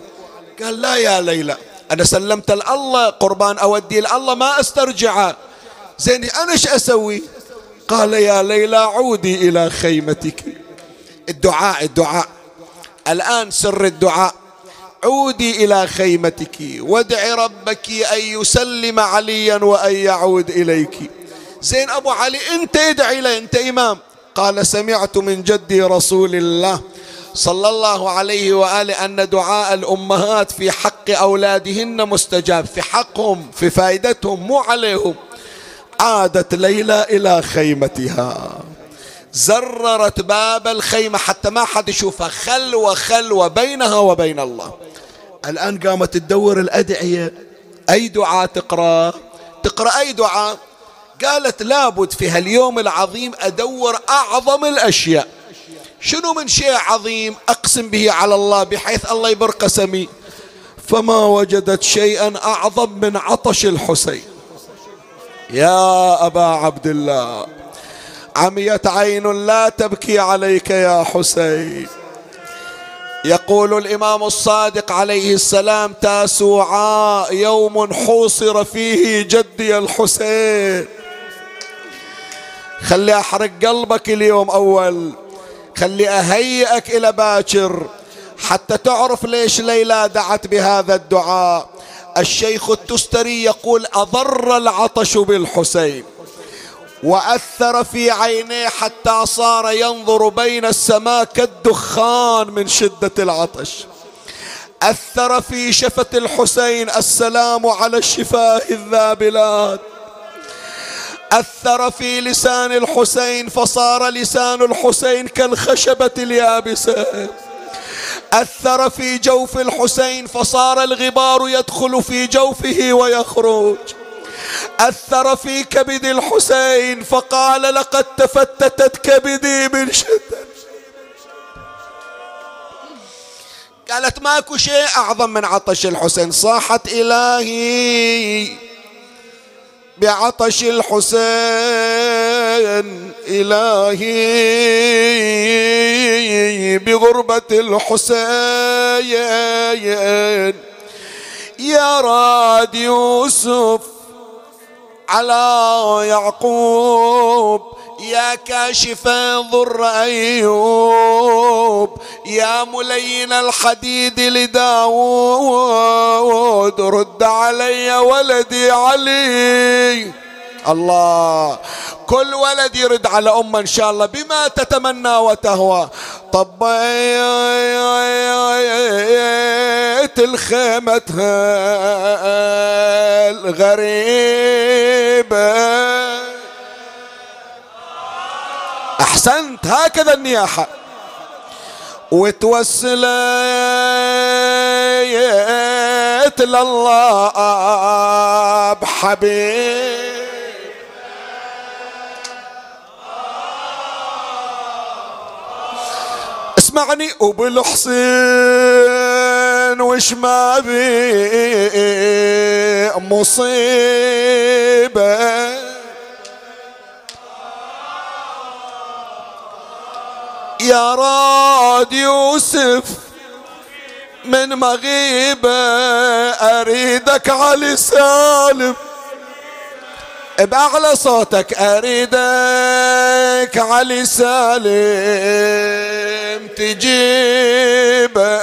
S1: قال لا يا ليلى أنا سلمت الله قربان أودي الله ما أسترجعه زين أنا إيش أسوي؟ قال يا ليلى عودي إلى خيمتك. الدعاء الدعاء. الآن سر الدعاء. عودي إلى خيمتك. وادعي ربك أن يسلم عليا وأن يعود إليك. زين أبو علي أنت ادعي له أنت إمام. قال سمعت من جدي رسول الله صلى الله عليه وآله أن دعاء الأمهات في حق أولادهن مستجاب في حقهم في فائدتهم مو عليهم. عادت ليلى إلى خيمتها. زررت باب الخيمة حتى ما حد يشوفها. خلوة خلوة بينها وبين الله. الآن قامت تدور الأدعية. أي دعاء تقرأ؟ تقرأ أي دعاء؟ قالت لابد في هاليوم العظيم أدور أعظم الأشياء. شنو من شيء عظيم أقسم به على الله بحيث الله يبر قسمي فما وجدت شيئا أعظم من عطش الحسين. يا أبا عبد الله عميت عين لا تبكي عليك يا حسين. يقول الإمام الصادق عليه السلام تاسوعاء يوم حوصر فيه جدي الحسين. خلي أحرق قلبك اليوم أول خلي أهيئك إلى باكر حتى تعرف ليش ليلى دعت بهذا الدعاء. الشيخ التستري يقول أضر العطش بالحسين وأثر في عينيه حتى صار ينظر بين السماء كالدخان من شدة العطش. أثر في شفة الحسين السلام على الشفاه الذابلات. أثر في لسان الحسين فصار لسان الحسين كالخشبة اليابسة. أثر في جوف الحسين فصار الغبار يدخل في جوفه ويخرج. أثر في كبد الحسين فقال لقد تفتتت كبدي من شدة. قالت ماكو شيء أعظم من عطش الحسين. صاحت إلهي بعطش الحسين. إلهي بغربة الحسين. يا راد يوسف على يعقوب يا كاشف ضر أيوب يا ملين الحديد لداود رد علي ولدي علي. الله. كل ولد يرد على أمه إن شاء الله بما تتمنى وتهوى. طبيت الخيمتها الغريبة. أحسنت. هكذا النياحة. وتوسلت لله بحبيب. اسمعني وبالحسين وش ما بي مصيبة. يا راد يوسف من مغيبة أريدك علي سالم. بأعلى صوتك أريدك علي سالم تجيبه.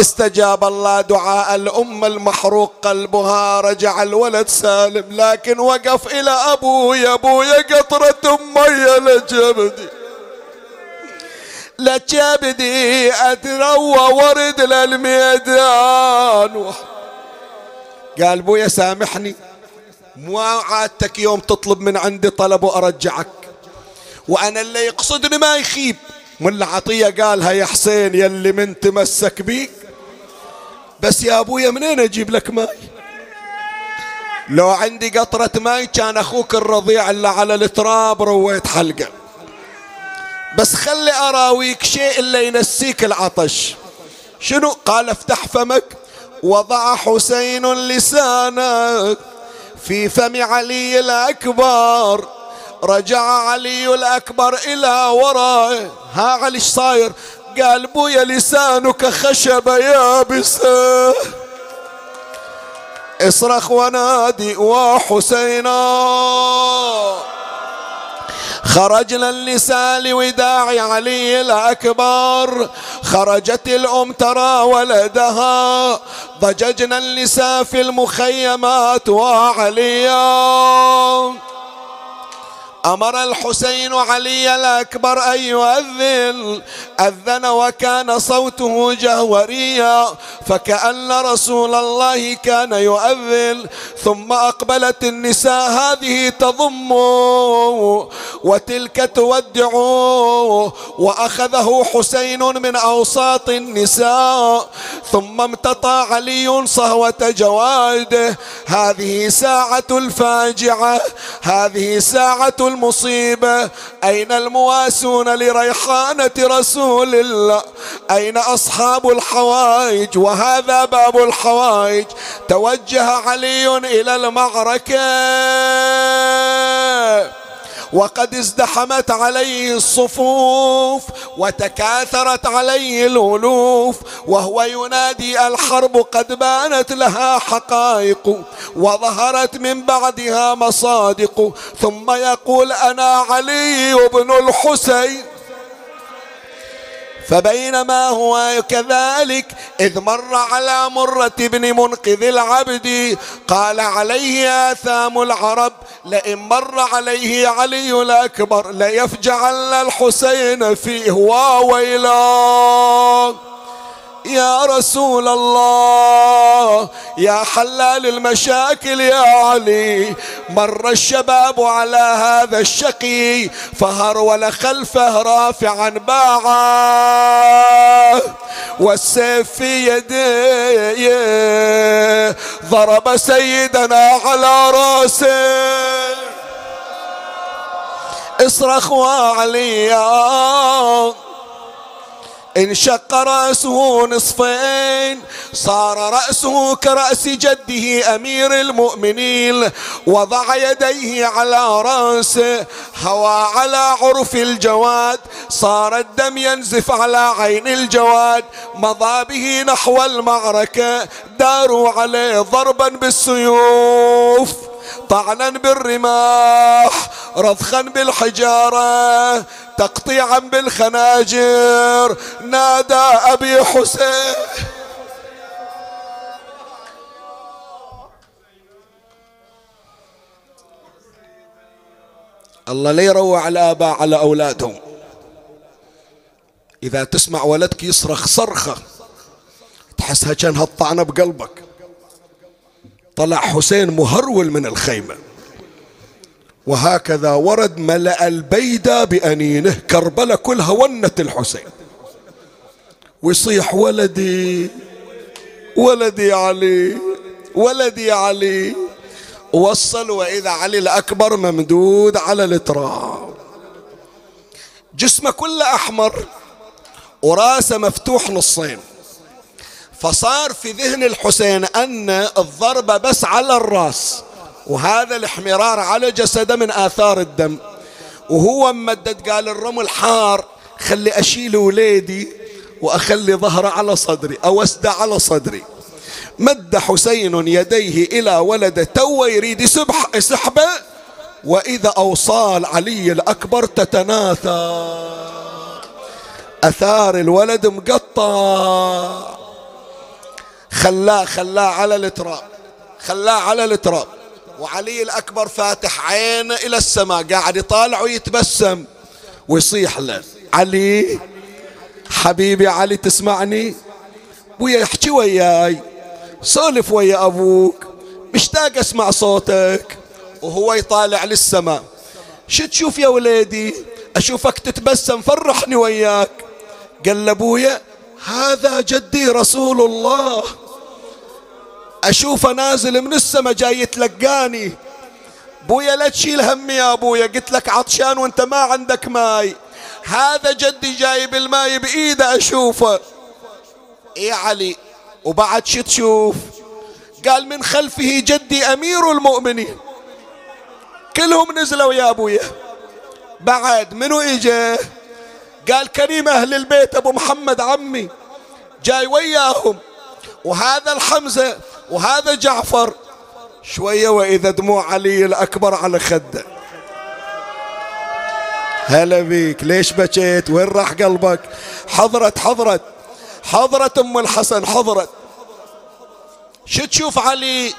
S1: استجاب الله دعاء الأم المحروق قلبها رجع الولد سالم لكن وقف إلى أبويا أبويا قطرة مية لجبدي. لجبدي أتروى ورد للميدان. قال بويا سامحني مو عادتك يوم تطلب من عندي طلب وأرجعك. وأنا اللي يقصدني ما يخيب. من العطية قالها يا حسين يلي من تمسك بيك بس يا ابويا منين أجيب لك ماي؟ لو عندي قطرة ماي كان أخوك الرضيع اللي على التراب رويت حلقة. بس خلي أراويك شيء اللي ينسيك العطش. شنو؟ قال افتح فمك. وضع حسين لسانك. في فم علي الأكبر. رجع علي الأكبر إلى وراء. ها علي صاير؟ قال بويا لسانك خشبة يابسة. اصرخ ونادي وحسينا. خرجنا النساء لوداع علي الأكبر. خرجت الأم ترى ولدها. ضججنا النساء في المخيمات وعليا. أمر الحسين علي الأكبر أن يؤذن. أذن وكان صوته جهوريا فكأن رسول الله كان يؤذن. ثم أقبلت النساء هذه تضم وتلك تودع. وأخذه حسين من أوساط النساء. ثم امتطى علي صهوة جواده. هذه ساعة الفاجعة هذه ساعة المصيبة؟ أين المواسون لريحانة رسول الله؟ أين أصحاب الحوائج؟ وهذا باب الحوائج. توجه علي إلى المعركة. وقد ازدحمت عليه الصفوف وتكاثرت عليه الألوف وهو ينادي الحرب قد بانت لها حقائق وظهرت من بعدها مصادق ثم يقول أنا علي بن الحسين فبينما هو كذلك إذ مر على مرة بن منقذ العبد قال عليه آثام العرب لئن مر عليه علي الأكبر ليفجعن الحسين فيه. وويلاه يا رسول الله يا حلال المشاكل يا علي. مر الشباب على هذا الشقي فهرول خلفه رافعا باعا والسيف في يديه ضرب سيدنا على رأسه. اصرخ وعليا انشق رأسه نصفين صار رأسه كرأس جده أمير المؤمنين وضع يديه على رأسه هوى على عرف الجواد صار الدم ينزف على عين الجواد مضى به نحو المعركة داروا عليه ضربا بالسيوف. طعنا بالرماح رضخا بالحجارة تقطيعا بالخناجر. نادى أبي حسين. الله لا يروع الآباء على أولادهم. إذا تسمع ولدك يصرخ صرخة تحسها كأنها الطعنة بقلبك. طلع حسين مهرول من الخيمة. وهكذا ورد ملأ البيدة بأنينه كربلة كلها ونت الحسين. ويصيح ولدي ولدي علي ولدي علي. وصل وإذا علي الأكبر ممدود على التراب جسمه كله أحمر وراسه مفتوح نصين فصار في ذهن الحسين أن الضربة بس على الرأس وهذا الاحمرار على جسده من آثار الدم. وهو ممدد قال الرمل حار خلي أشيل وليدي وأخلي ظهره على صدري أو أسدى على صدري. مد حسين يديه إلى ولده تو يريد يسبح يسحبه وإذا أوصال علي الأكبر تتناثى أثار الولد مقطع. خلاه خلاه على التراب خلاه على التراب. وعلي الأكبر فاتح عينه إلى السماء قاعد يطالع ويتبسم. ويصيح له علي حبيبي علي تسمعني؟ ويا يحكي وياي سولف ويا أبوك مشتاق أسمع صوتك. وهو يطالع للسماء شو تشوف يا وليدي؟ أشوفك تتبسم فرحني وياك. قال لأبويا هذا جدي رسول الله. أشوفه نازل من السماء جاي يتلقاني. بويا لا تشيل همي يا ابويا قلت لك عطشان وانت ما عندك ماي. هذا جدي جايب الماي بإيده أشوفه. إيه علي؟ وبعد شو تشوف؟ قال من خلفه جدي أمير المؤمنين. كلهم نزلوا يا ابويا بعد منو إجا؟ قال كريم أهل البيت أبو محمد عمي جاي وياهم. وهذا الحمزة وهذا جعفر. شوية وإذا دموع علي الأكبر على خده. هلا بيك. ليش بكيت؟ وين راح قلبك؟ حضرت حضرت. حضرت أم الحسن حضرت. شو تشوف علي؟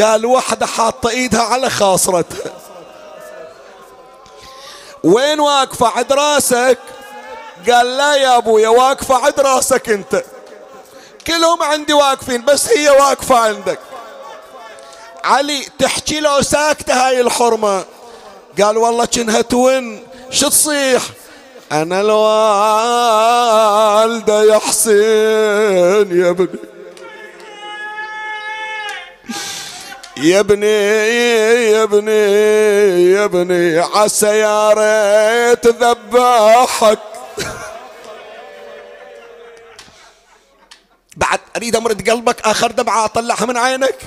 S1: قال وحدة حاطة إيدها على خاصرتها. وين واقفة؟ عند راسك. قال لا يا أبويا واقفة عند رأسك أنت. كلهم عندي واقفين بس هي واقفة عندك. علي تحكي له ساكتة هاي الحرمة. قال والله كنها تون شو تصيح؟ أنا الوالدة يا حسين يا ابني. يا ابني يا ابني يا ابني عسى يا ريت ذبحك. بعد أريد امرد قلبك آخر دمعة أطلعها من عينك.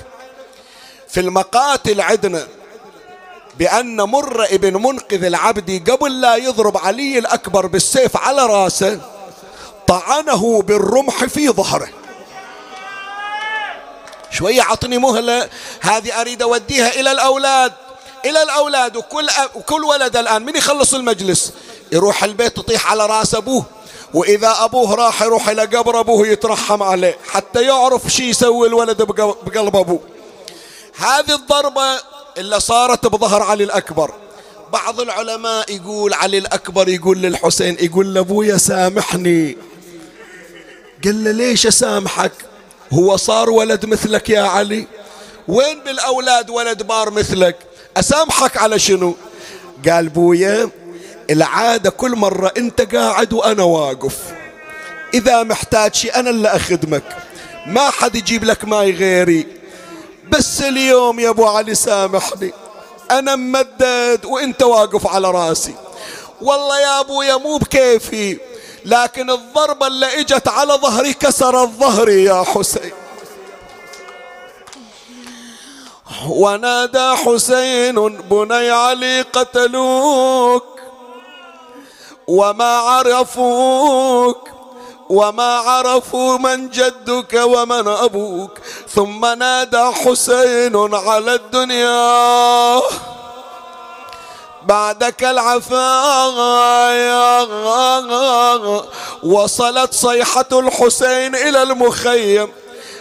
S1: في المقاتل عندنا بأن مر ابن منقذ العبدي قبل لا يضرب علي الأكبر بالسيف على رأسه طعنه بالرمح في ظهره. شوية عطني مهلة هذه أريد أوديها إلى الأولاد. إلى الأولاد وكل, وكل ولد الآن من يخلص المجلس؟ يروح البيت تطيح على راس أبوه وإذا أبوه راح يروح إلى قبر أبوه يترحم عليه حتى يعرف شي يسوي الولد بقلب أبوه. هذه الضربة اللي صارت بظهر علي الأكبر. بعض العلماء يقول علي الأكبر يقول للحسين يقول لأبويا سامحني. قال له ليش أسامحك؟ هو صار ولد مثلك يا علي؟ وين بالأولاد ولد بار مثلك؟ أسامحك على شنو؟ قال بويا العادة كل مرة أنت قاعد وأنا واقف. إذا محتاج شيء أنا اللي أخدمك. ما حد يجيب لك ماي غيري. بس اليوم يا أبو علي سامحني. أنا ممدد وأنت واقف على رأسي. والله يا أبويا مو بكيفي. لكن الضربة اللي إجت على ظهري كسرت ظهري يا حسين. ونادى حسين بني علي قتلوك. وما عرفوك وما عرفوا من جدك ومن أبوك ثم نادى حسين على الدنيا. بعدك العفايا وصلت صيحة الحسين إلى المخيم.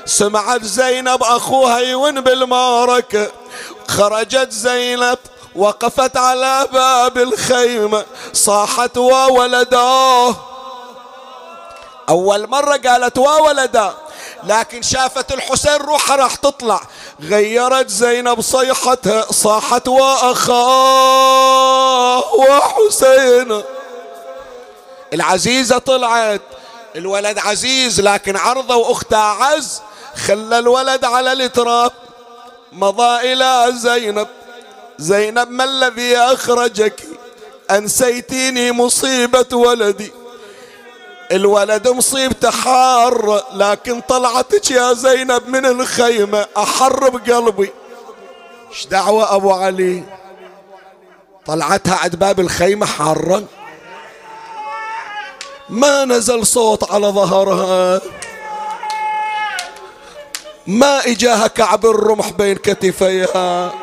S1: سمعت زينب أخوها يون بالمعركة خرجت زينب وقفت على باب الخيمة صاحت وولداه أول مرة قالت وولدا لكن شافت الحسين روحها راح تطلع. غيرت زينب صيحتها صاحت وأخاه وحسين. العزيزة طلعت الولد عزيز لكن عرضه وأختها عز خلى الولد على التراب مضى إلى زينب. زينب ما الذي أخرجك؟ أنسيتيني مصيبة ولدي. الولد مصيبته حار لكن طلعتك يا زينب من الخيمة أحر بقلبي. إيش دعوة أبو علي؟ طلعتها عند باب الخيمة حارة. ما نزل صوت على ظهرها. ما إجاها كعب الرمح بين كتفيها.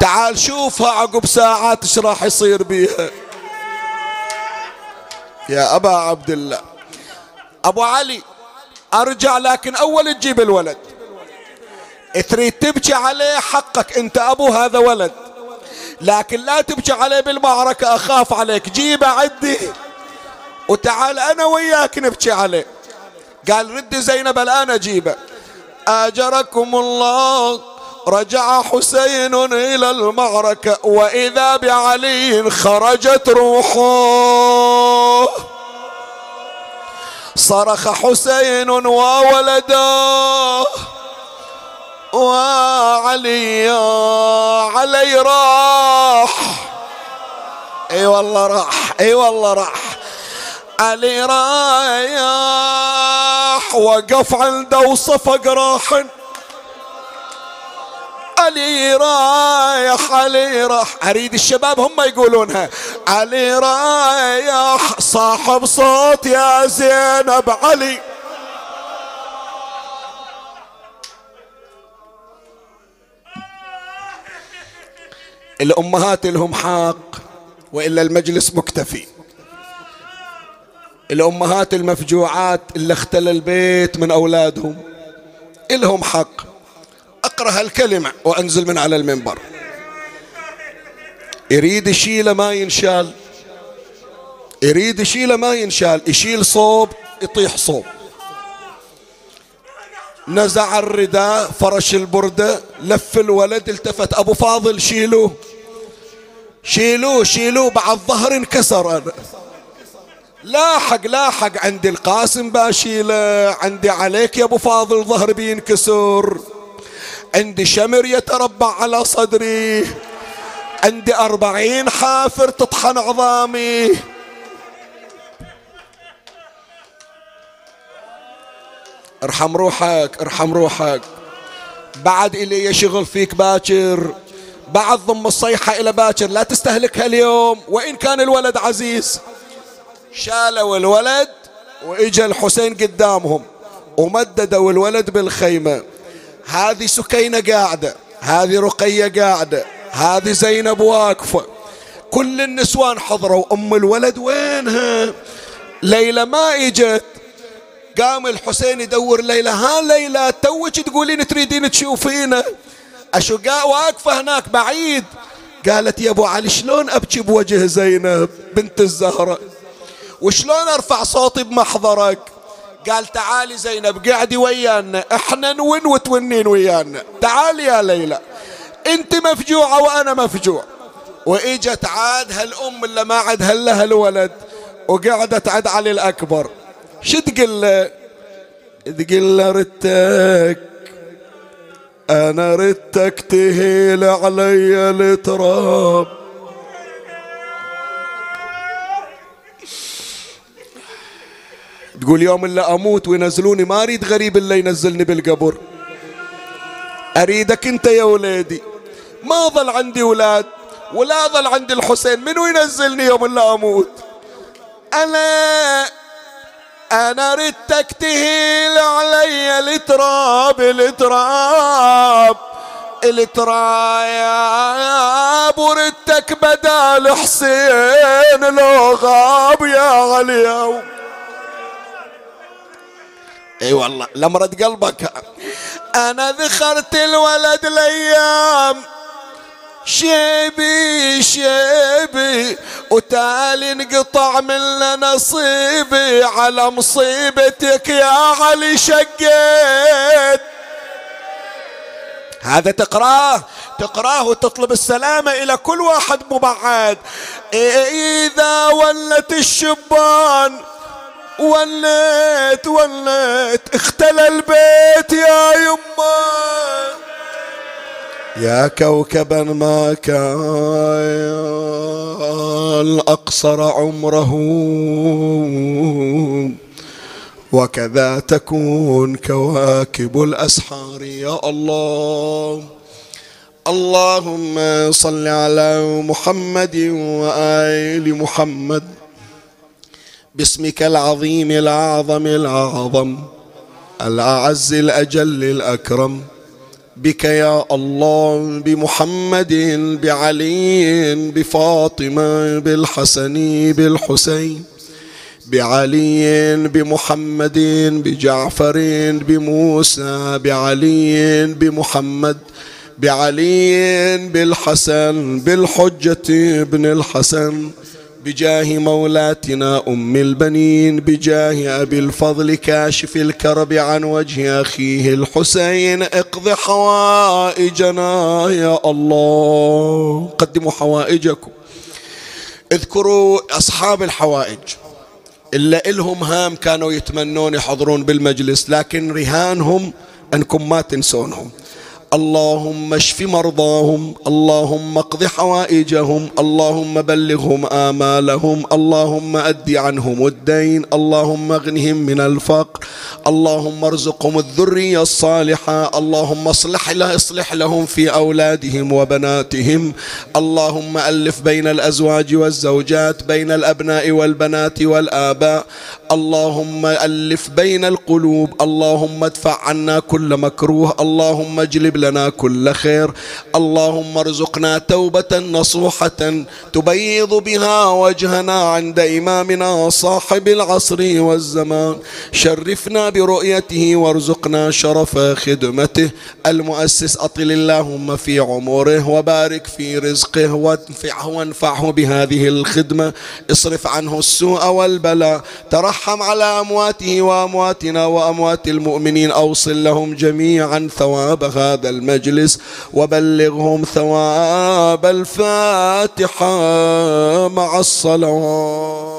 S1: تعال شوفها عقب ساعات إيش راح يصير بيها. يا أبا عبد الله. أبو علي أرجع لكن أول تجيب الولد. تريد تبكي عليه حقك أنت أبو هذا ولد. لكن لا تبكي عليه بالمعركة أخاف عليك. جيبه عدي. وتعال أنا وياك نبكي عليه. قال ردي زينب الآن أجيبه. آجركم الله. رجع حسين إلى المعركة وإذا بعلي خرجت روحه. صرخ حسين وولده وعلي علي راح. أي والله راح أي والله راح. علي رايح وقف عنده وصفق راح علي رايح علي راح أريد الشباب هم يقولونها. علي رايح صاحب صوت يا زينب علي. الأمهات لهم حق وإلا المجلس مكتفي. الأمهات المفجوعات اللي اختل البيت من أولادهم إلهم حق. اقرا هالكلمة وأنزل من على المنبر. يريد يشيله ما ينشال. يريد يشيله ما ينشال. يشيل صوب يطيح صوب. نزع الرداء فرش البردة لف الولد التفت أبو فاضل شيلوه. شيلوه شيلوه. بعد ظهر انكسر. أنا لاحق لاحق. عندي القاسم باشيله. عندي عليك يا أبو فاضل ظهر بينكسر. عندي شمر يتربع على صدري. عندي أربعين حافر تطحن عظامي. ارحم روحك ارحم روحك. بعد إلي شغل فيك باكر. بعد ضم الصيحة إلى باكر. لا تستهلكها اليوم وإن كان الولد عزيز. شالوا الولد وإجا الحسين قدامهم. ومددوا الولد بالخيمة. هذه سكينة قاعدة هذه رقية قاعدة هذه زينب واقفة. كل النسوان حضروا أم الولد وينها؟ ليلى ما إجت. قام الحسين يدور ليلى ها ليلى توك تقولين تريدين تشوفينا أشقاء واقفة هناك بعيد. قالت يا أبو علي شلون أبكي بوجه زينب بنت الزهرة؟ وشلون أرفع صوتي بمحضرك؟ قال تعالي زينب قعدي ويانا. إحنا نون وتونين ويانا. تعالي يا ليلى. انت مفجوعة وأنا مفجوع. واجت عاد هالام اللي ما عاد لها الولد وقعدت عاد علي الاكبر. شو تقول له؟ تقول له ردتك أنا ردتك تهيل علي التراب. تقول يوم اللي أموت وينزلوني ما أريد غريب اللي ينزلني بالقبر. أريدك أنت يا وليدي ما ظل عندي أولاد ولا ظل عندي الحسين. منو ينزلني يوم اللي أموت؟ أنا أنا ردتك تهيل علي التراب التراب التراب وردتك بدال حسين لو غاب يا علي إي والله لمرد قلبك. أنا ذخرت الولد الأيام. شيبي شيبي وتالي انقطع من نصيبي. على مصيبتك يا علي شقيت. هذا تقراه تقراه وتطلب السلامة إلى كل واحد مبعد إذا ولت الشبان وليت وليت اختلى البيت يا يمه يا كوكبا ما كان أقصر عمره. وكذا تكون كواكب الأسحار يا الله. اللهم صل على محمد وآل محمد. باسمك العظيم الأعظم الأعظم الأعز الأجل الأكرم. بك يا الله بمحمد بعلي بفاطمة بالحسن بالحسين. بعلي بمحمد بجعفر بموسى. بعلي بمحمد. بعلي بالحسن بالحجة ابن الحسن. بجاه مولاتنا أم البنين بجاه أبي الفضل كاشف الكرب عن وجه أخيه الحسين اقض حوائجنا يا الله. قدموا حوائجكم. اذكروا أصحاب الحوائج. إلا إلهم هام كانوا يتمنون يحضرون بالمجلس لكن رهانهم أنكم ما تنسونهم. اللهم اشف مرضاهم اللهم اقض حوائجهم اللهم بلغهم آمالهم اللهم أد عنهم الدين اللهم اغنهم من الفقر اللهم ارزقهم الذرية الصالحة اللهم اصلح له اصلح لهم في أولادهم وبناتهم اللهم ألف بين الأزواج والزوجات بين الأبناء والبنات والآباء اللهم ألف بين القلوب اللهم ادفع عنا كل مكروه اللهم اجلب لنا كل خير. اللهم ارزقنا توبة نصوحة تبيض بها وجهنا عند إمامنا صاحب العصر والزمان. شرفنا برؤيته وارزقنا شرف خدمته. المؤسس أطل اللهم في عمره وبارك في رزقه وانفعه وانفعه بهذه الخدمة. اصرف عنه السوء والبلاء. ترحم على أمواته وأمواتنا وأموات المؤمنين. أوصل لهم جميعا ثواب هذا المجلس وبلغهم ثواب الفاتحة مع الصلوات